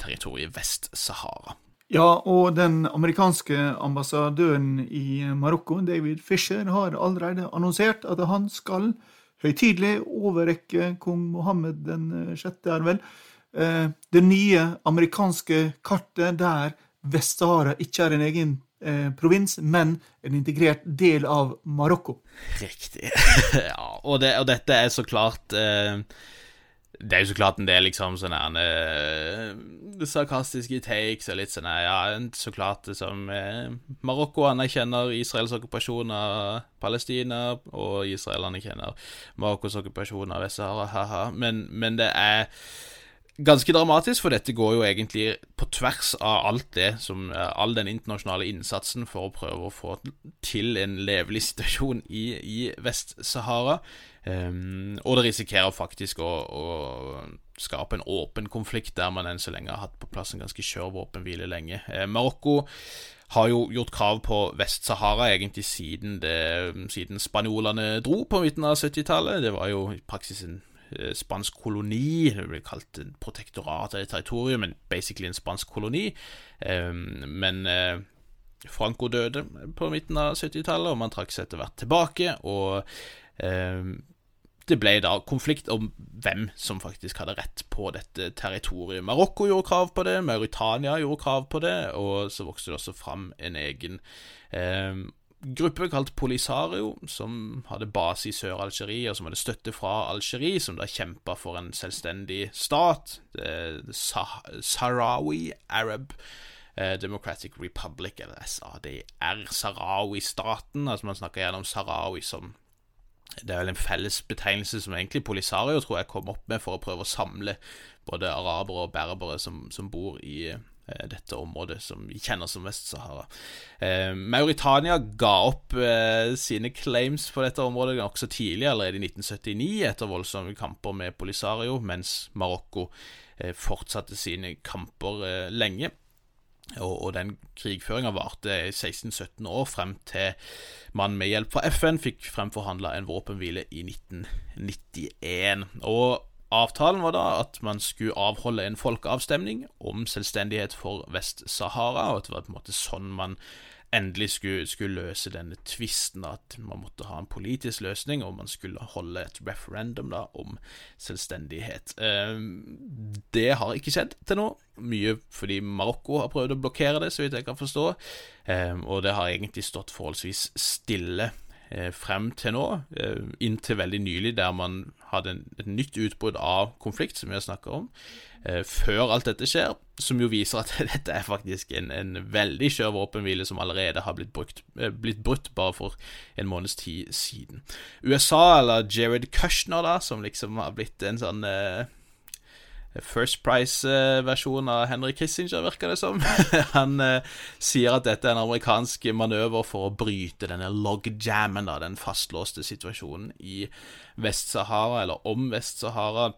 territoriet Vest-Sahara. Ja, og den amerikanske ambassadøren i Marokko, David Fisher, har allerede annonsert at han skal høytidelig overrekke kong Mohammed den sjette, er vel, det nye amerikanske kartet der Vest-Sahara ikke er en egen eh, provins, men en integrert del av Marokko. Riktig. ja, og, det, og, dette er så klart eh, Det er jo så klart en del liksom sånne eh, sarkastiske takes og litt sånn Ja, så klart som eh, Marokko anerkjenner Israels okkupasjon av Palestina, og Israel anerkjenner Marokkos okkupasjon av Vest-Sahara, ha-ha, men, men det er ganske dramatisk, for dette går jo egentlig på tvers av alt det som eh, All den internasjonale innsatsen for å prøve å få til en levelig situasjon i, i Vest-Sahara. Um, og det risikerer faktisk å, å, skape en åpen konflikt der man enn så lenge har hatt på plass en ganske skjør våpenhvile lenge. Eh, Marokko har jo gjort krav på Vest-Sahara egentlig siden, det, siden spanjolene dro på midten av 70-tallet. Det var jo i praksis en spansk koloni. Det ble kalt en protektorat av territorium, men basically en spansk koloni. Men eh, Franco døde på midten av 70-tallet, og man trakk seg etter hvert tilbake. Og det ble da konflikt om hvem som faktisk hadde rett på dette territoriet. Marokko gjorde krav på det, Mauritania gjorde krav på det, og så vokste det også fram en egen eh, gruppe kalt Polisario, som hadde base i Sør-Algerie, og som hadde støtte fra Algerie, som da kjempa for en selvstendig stat. Sahrawi Arab eh, Democratic Republic, eller SADR, Sahrawi-staten. Altså Man snakker gjerne om Sahrawi som Det er vel en felles betegnelse som egentlig Polisario tror jeg kom opp med for å prøve å samle både arabere og berbere som, som bor i Eh, dette området som vi kjenner som Vest-Sahara. Eh, Mauritania ga opp eh, sine claims på dette området nokså tidlig, allerede i 1979, etter voldsomme kamper med Polisario, mens Marokko eh, fortsatte sine kamper eh, lenge. Og, og, den krigføringa varte 16-17 år, frem til man med hjelp fra FN fikk fremforhandla en våpenhvile i 1991. Og Avtalen var da at man skulle avholde en folkeavstemning om selvstendighet for Vest-Sahara, og at det var på en måte sånn man endelig skulle, skulle løse denne tvisten, at man måtte ha en politisk løsning, og man skulle holde et referendum da om selvstendighet. Ehm, det har ikke skjedd til nå, mye fordi Marokko har prøvd å blokkere det, så vidt jeg kan forstå, ehm, og det har egentlig stått forholdsvis stille frem til nå, eh, inntil veldig nylig, der man hadde et nytt utbrudd av konflikt, som vi har snakka om, eh, før alt dette skjer, som jo viser at dette er faktisk en, en veldig skjør våpenhvile som allerede har blitt, brukt, blitt, brutt bare for en måneds tid siden. USA, eller Jared Kushner, da, som liksom har blitt en sånn First Price-versjon av Henry Kissinger, virker det som. Han eh, sier at dette er en amerikansk manøver for å bryte denne logjammen, den fastlåste situasjonen i Vest-Sahara, eller om Vest-Sahara.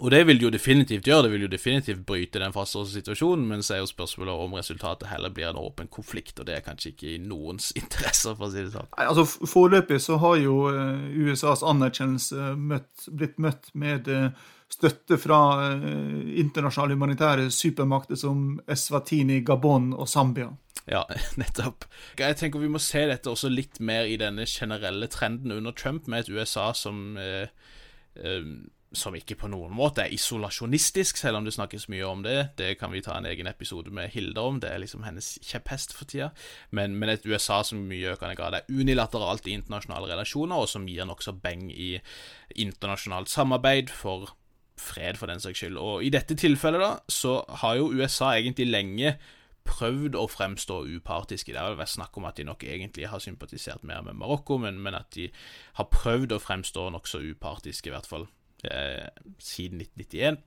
Og det vil jo definitivt gjøre, det vil jo definitivt bryte den fastlåste situasjonen, men så er jo spørsmålet om resultatet heller blir en åpen konflikt, og det er kanskje ikke i noens interesser, for å si det sånn. Nei, altså Foreløpig så har jo eh, USAs anerkjennelse møtt, blitt møtt med uh, støtte fra eh, internasjonale humanitære supermakter som Eswatini, Gabon og Zambia. Ja, nettopp. Jeg tenker vi må se dette også litt mer i denne generelle trenden under Trump, med et USA som eh, eh, som ikke på noen måte er isolasjonistisk, selv om det snakkes mye om det. Det kan vi ta en egen episode med Hilde om, det er liksom hennes kjepphest for tida. Men, men, et USA som i mye økende grad er unilateralt i internasjonale relasjoner, og som gir nokså beng i internasjonalt samarbeid for fred, for den saks skyld. Og i dette tilfellet, da, så har jo USA egentlig lenge prøvd å fremstå upartiske. Det har vært snakk om at de nok egentlig har sympatisert mer med Marokko, men, men at de har prøvd å fremstå nokså upartiske, i hvert fall eh, siden 1991.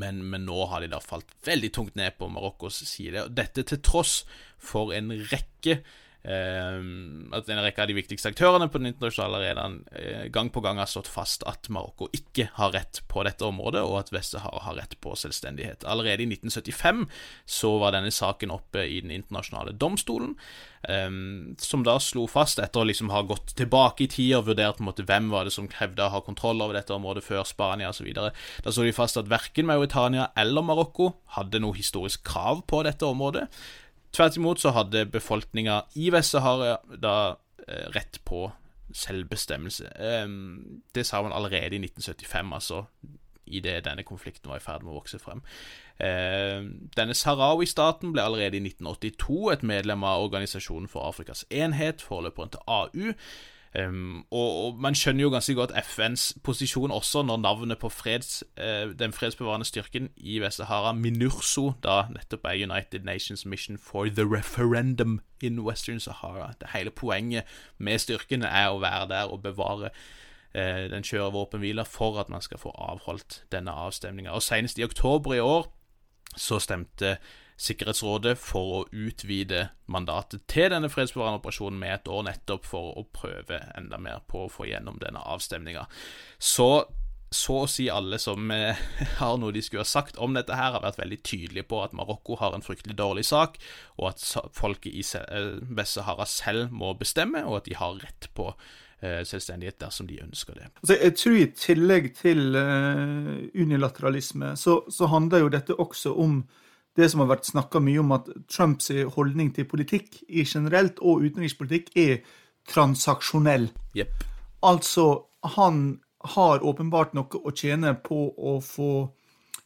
Men, men, nå har de da falt veldig tungt ned på Marokkos side. Og dette til tross for en rekke at en rekke av de viktigste aktørene på den internasjonale arenaen eh, gang på gang har stått fast at Marokko ikke har rett på dette området, og at Vest-Sahara har rett på selvstendighet. Allerede i 1975 så var denne saken oppe i den internasjonale domstolen, um, som da slo fast, etter å liksom ha gått tilbake i tid og vurdert måte hvem var det som krevde å ha kontroll over dette området før Spania osv., da så de fast at verken Mauritania eller Marokko hadde noe historisk krav på dette området. Tvert imot så hadde befolkninga i Vest-Sahara da eh, rett på selvbestemmelse. Eh, det sa man allerede i 1975, altså idet denne konflikten var i ferd med å vokse frem. Eh, denne Sahrawi-staten ble allerede i 1982 et medlem av Organisasjonen for Afrikas enhet, forløperen til AU. Um, og, og, man skjønner jo ganske godt FNs posisjon også når navnet på freds, uh, den fredsbevarende styrken i Vest-Sahara, MINURSO, da nettopp er United Nations Mission for the Referendum in Western Sahara. Det hele poenget med styrken er å være der og bevare uh, den kjøre våpenhvila for at man skal få avholdt denne avstemninga. Senest i oktober i år så stemte Sikkerhetsrådet for å utvide mandatet til denne fredsbevarende operasjonen med et år, nettopp for å prøve enda mer på å få gjennom denne avstemninga. Så så å si alle som eh, har noe de skulle ha sagt om dette, her, har vært veldig tydelige på at Marokko har en fryktelig dårlig sak, og at folket i eh, Vest-Sahara selv må bestemme, og at de har rett på eh, selvstendighet dersom de ønsker det. Altså, jeg tror I tillegg til uh, unilateralisme, så, så handler jo dette også om det som har vært snakka mye om at Trumps holdning til politikk i generelt og utenrikspolitikk er transaksjonell. Yep. Altså, han har åpenbart noe å tjene på å få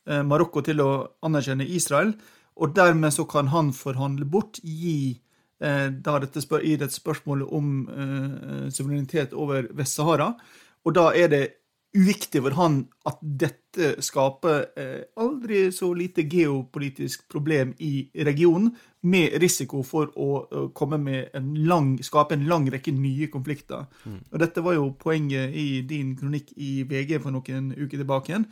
eh, Marokko til å anerkjenne Israel, og dermed så kan han forhandle bort, gi eh, da dette spør, i dette spørsmålet om eh, suverenitet over Vest-Sahara. Og da er det uviktig for han at dette skaper eh, aldri så lite geopolitisk problem i regionen, med risiko for å komme med en lang, skape en lang rekke nye konflikter. Mm. Og Dette var jo poenget i din kronikk i VG for noen uker tilbake. igjen.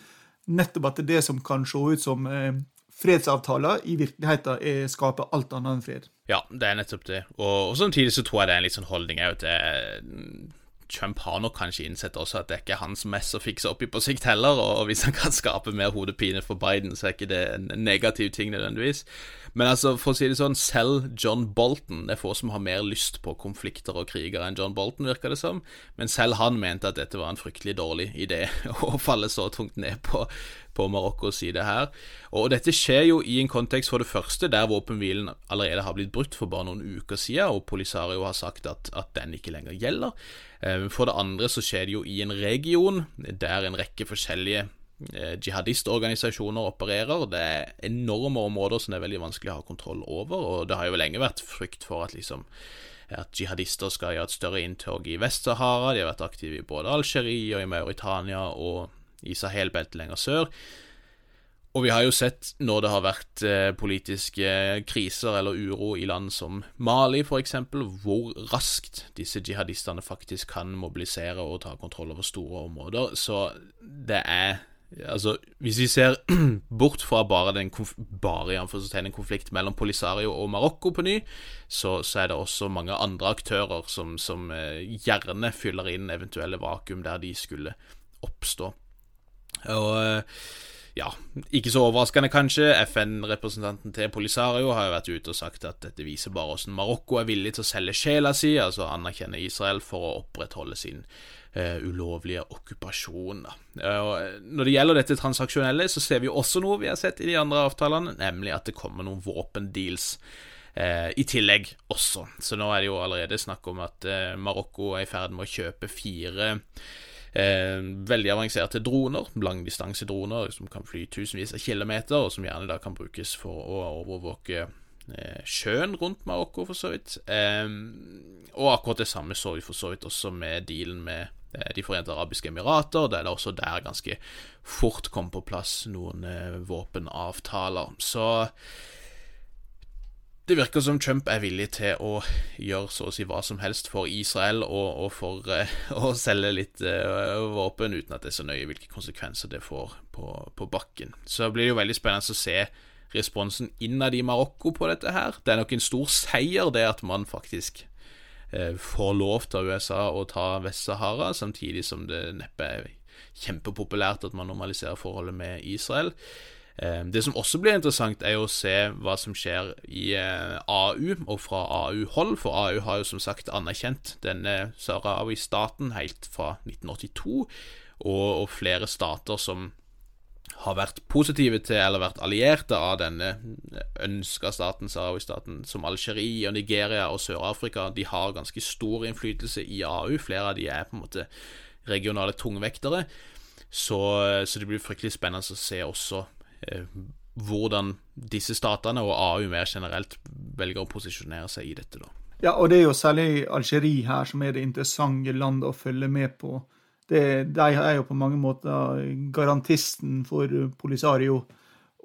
Nettopp at det som kan se ut som eh, fredsavtaler, i virkeligheten er, skaper alt annet enn fred. Ja, det er nettopp det. Og, og samtidig så tror jeg det er en litt sånn holdning òg til Trump har nok kanskje innsett også at det er ikke hans mess å fikse opp i på sikt heller, og hvis han kan skape mer hodepine for Biden, så er ikke det en negativ ting nødvendigvis. Men altså, for å si det sånn, selv John Bolton Det er få som har mer lyst på konflikter og kriger enn John Bolton, virker det som, men selv han mente at dette var en fryktelig dårlig idé å falle så tungt ned på, på Marokkos side her. Og dette skjer jo i en kontekst for det første der våpenhvilen allerede har blitt brutt for bare noen uker siden, og Polisario har sagt at, at den ikke lenger gjelder. Eh, for det andre så skjer det jo i en region der en rekke forskjellige Eh, jihadistorganisasjoner opererer. Det er enorme områder som det er veldig vanskelig å ha kontroll over, og det har jo lenge vært frykt for at liksom at jihadister skal gjøre et større inntog i Vest-Sahara. De har vært aktive i både Algerie og i Mauritania og i Sahel-beltet lenger sør. Og vi har jo sett når det har vært eh, politiske kriser eller uro i land som Mali f.eks., hvor raskt disse jihadistene faktisk kan mobilisere og ta kontroll over store områder. Så det er Altså, Hvis vi ser bort fra bare den bare en konflikt mellom Polisario og Marokko på ny, så, så, er det også mange andre aktører som, som eh, gjerne fyller inn eventuelle vakuum der de skulle oppstå. Og eh, ja, ikke så overraskende kanskje, FN-representanten til Polisario har jo vært ute og sagt at dette viser bare hvordan Marokko er villig til å selge sjela si, altså anerkjenne Israel for å opprettholde sin uh, ulovlige okkupasjon. Uh, når det gjelder dette transaksjonelle, så ser vi også noe vi har sett i de andre avtalene, nemlig at det kommer noen våpendeals. Uh, I tillegg også. Så nå er det jo allerede snakk om at Marokko er i ferd med å kjøpe fire veldig avanserte droner, langdistansedroner som kan fly tusenvis av kilometer, og som gjerne da kan brukes for å overvåke sjøen rundt Marokko, for så vidt. og akkurat det samme så vi for så vidt også med dealen med Eh, de forente arabiske emirater, der det også der ganske fort kom på plass noen eh, våpenavtaler. Så det virker som Trump er villig til å gjøre så å si hva som helst for Israel og, og for uh, å selge litt uh, våpen, uten at det er så nøye hvilke konsekvenser det får på, på bakken. Så blir det jo veldig spennende å se responsen innad i Marokko på dette her. Det er nok en stor seier, det at man faktisk uh, får lov til USA å ta Vest-Sahara, samtidig som det neppe er kjempepopulært at man normaliserer forholdet med Israel. Eh, det som også blir interessant, er å se hva som skjer i eh, AU, og fra AU-hold, for AU har jo som sagt anerkjent denne Sahrawi-staten helt fra 1982, og, og flere stater som har vært positive til eller vært allierte av denne ønska staten, Sahrawi-staten, som Algerie og Nigeria og Sør-Afrika, de har ganske stor innflytelse i AU. Flere av de er på en måte regionale tungvektere. Så, så det blir fryktelig spennende å se også hvordan disse statene og AU mer generelt velger å posisjonere seg i dette. da. Ja, og det er jo særlig Algerie her som er det interessante landet å følge med på. Det, de er jo på mange måter garantisten for Polisario.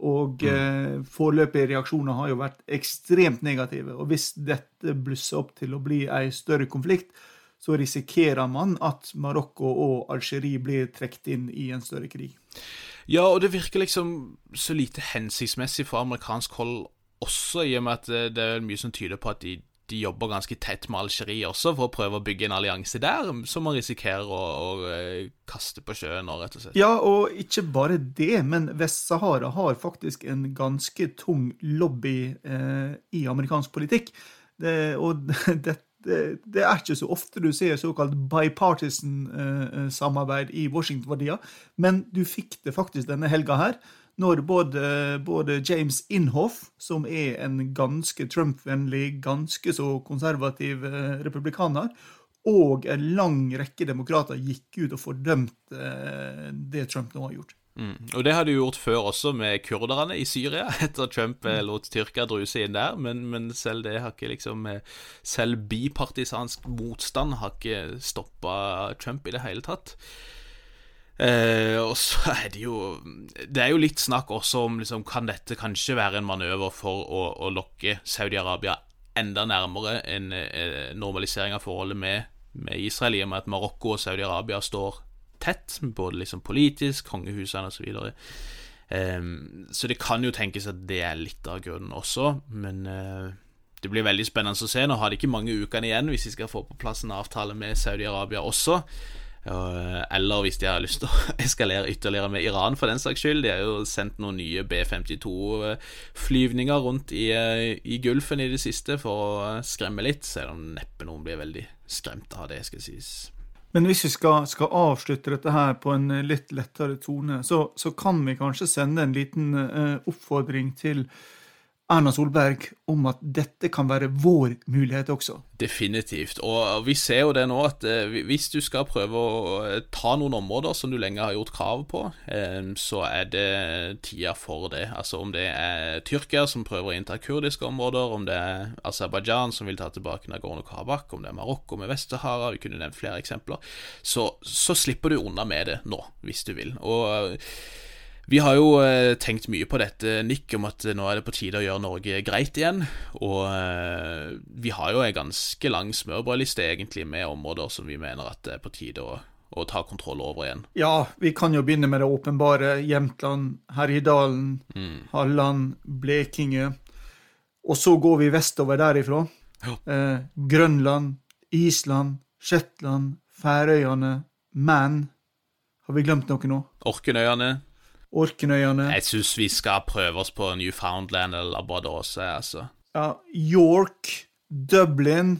Og mm. eh, foreløpige reaksjoner har jo vært ekstremt negative. Og hvis dette blusser opp til å bli ei større konflikt, så risikerer man at Marokko og Algerie blir trukket inn i en større krig. Ja, og det virker liksom så lite hensiktsmessig fra amerikansk hold også, i og med at det er mye som tyder på at de, de jobber ganske tett med Algerie også, for å prøve å bygge en allianse der, som man risikerer å, å eh, kaste på sjøen og rett og slett. Ja, og ikke bare det, men Vest-Sahara har faktisk en ganske tung lobby eh, i amerikansk politikk. Det, og dette det, det, er ikke så ofte du ser såkalt bipartisan-samarbeid eh, i Washington for men du fikk det faktisk denne helga her, når både, både James Inhoff, som er en ganske Trump-vennlig, ganske så konservativ eh, republikaner, og en lang rekke demokrater gikk ut og fordømte eh, det Trump nå har gjort. Mm. Og det har de gjort før også, med kurderne i Syria, etter Trump mm. lot Tyrkia druse inn der. Men, men, selv det har ikke liksom eh, Selv bipartisansk motstand har ikke stoppa Trump i det hele tatt. Eh, og så er det jo Det er jo litt snakk også om liksom, Kan dette kanskje være en manøver for å, å lokke Saudi-Arabia enda nærmere en en normalisering av forholdet med, med Israel, i og med at Marokko og Saudi-Arabia står tett, både liksom politisk, kongehusene osv. Så, um, så det kan jo tenkes at det er litt av grunnen også, men uh, det blir veldig spennende å se. Nå har de ikke mange ukene igjen hvis de skal få på plass en avtale med Saudi-Arabia også. Uh, eller hvis de har lyst til å eskalere ytterligere med Iran, for den saks skyld. De har jo sendt noen nye B-52-flyvninger rundt i, uh, i, Gulfen i det siste for å skremme litt, selv om neppe noen blir veldig skremt av det, skal sies. Men hvis vi skal, skal, avslutte dette her på en litt lettere tone, så, så kan vi kanskje sende en liten uh, oppfordring til Erna Solberg om at dette kan være vår mulighet også. Definitivt. Og vi ser jo det nå at eh, hvis du skal prøve å eh, ta noen områder som du lenge har gjort krav på, eh, så er det tida for det. Altså om det er Tyrkia som prøver å innta kurdiske områder, om det er Aserbajdsjan som vil ta tilbake Nagorno-Karabakh, om det er Marokko med Vest-Sahara, vi kunne nevnt flere eksempler, så, så slipper du unna med det nå, hvis du vil. Og vi har jo eh, tenkt mye på dette, Nick, om at nå er det på tide å gjøre Norge greit igjen. Og eh, vi har jo en ganske lang smørbrødliste, egentlig, med områder som vi mener at det er på tide å, å ta kontroll over igjen. Ja, vi kan jo begynne med det åpenbare. Jämtland, Herjedalen, mm. Halland, Blekinge. Og så går vi vestover derifra. Ja. Eh, Grønland, Island, Shetland, Færøyene, Man. Har vi glemt noe nå? Orkenøyene. Orknøyene. Jeg syns vi skal prøve oss på Newfoundland eller Labradorse, altså. Ja, York, Dublin,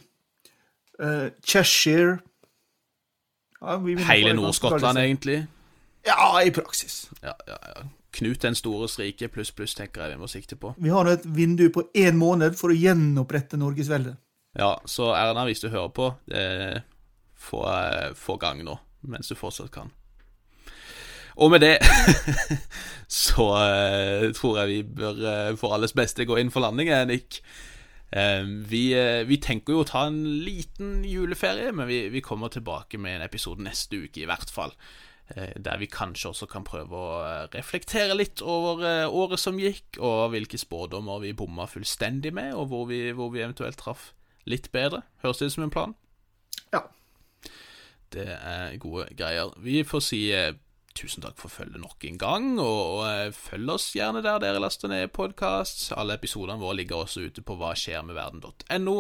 uh, Cheshire ja, Hele Nord-Skottland, egentlig. Ja, i praksis. Ja, ja, ja. Knut den stores rike pluss pluss, tenker jeg vi må sikte på. Vi har et vindu på én måned for å gjenopprette Norgesveldet. Ja, så Erna, hvis du hører på, få, eh, få gang nå, mens du fortsatt kan. Og med det så uh, tror jeg vi bør uh, for alles beste gå inn for landing, Nick. Uh, vi, vi, tenker jo å ta en liten juleferie, men vi, vi, kommer tilbake med en episode neste uke, i hvert fall. Eh, der vi kanskje også kan prøve å eh, reflektere litt over eh, året som gikk, og hvilke spådommer vi bomma fullstendig med, og hvor vi, hvor vi eventuelt traff litt bedre. Høres det ut som en plan? Ja. Det er gode greier. Vi får si tusen takk for følget nok en gang, og, og følg oss gjerne der dere laster ned podkast. Alle episodene våre ligger også ute på hvaskjermedverden.no.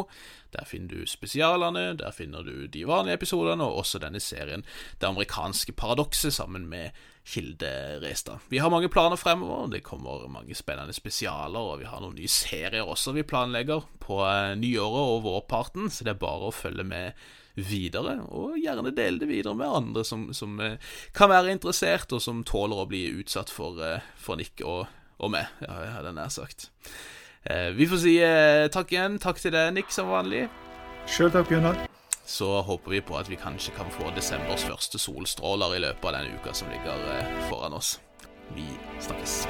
Der finner du spesialene, der finner du de vanlige episodene, og også denne serien Det amerikanske paradokset sammen med Kilde Restad. Vi har mange planer fremover, det kommer mange spennende spesialer, og vi har noen nye serier også vi planlegger på eh, nyåret og vårparten, så det er bare å følge med videre, og gjerne dele det videre med andre som, som eh, kan være interessert, og som tåler å bli utsatt for, eh, for nikk og, og meg, ja, hadde er nær sagt. Eh, vi får si takk igjen. Takk til deg, Nick, som vanlig. Sjøl takk, Bjørnar så håper vi på at vi kanskje kan få desembers første solstråler i løpet av den uka som ligger foran oss. Vi snakkes.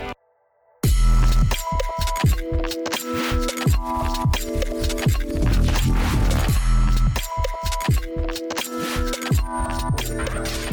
Network.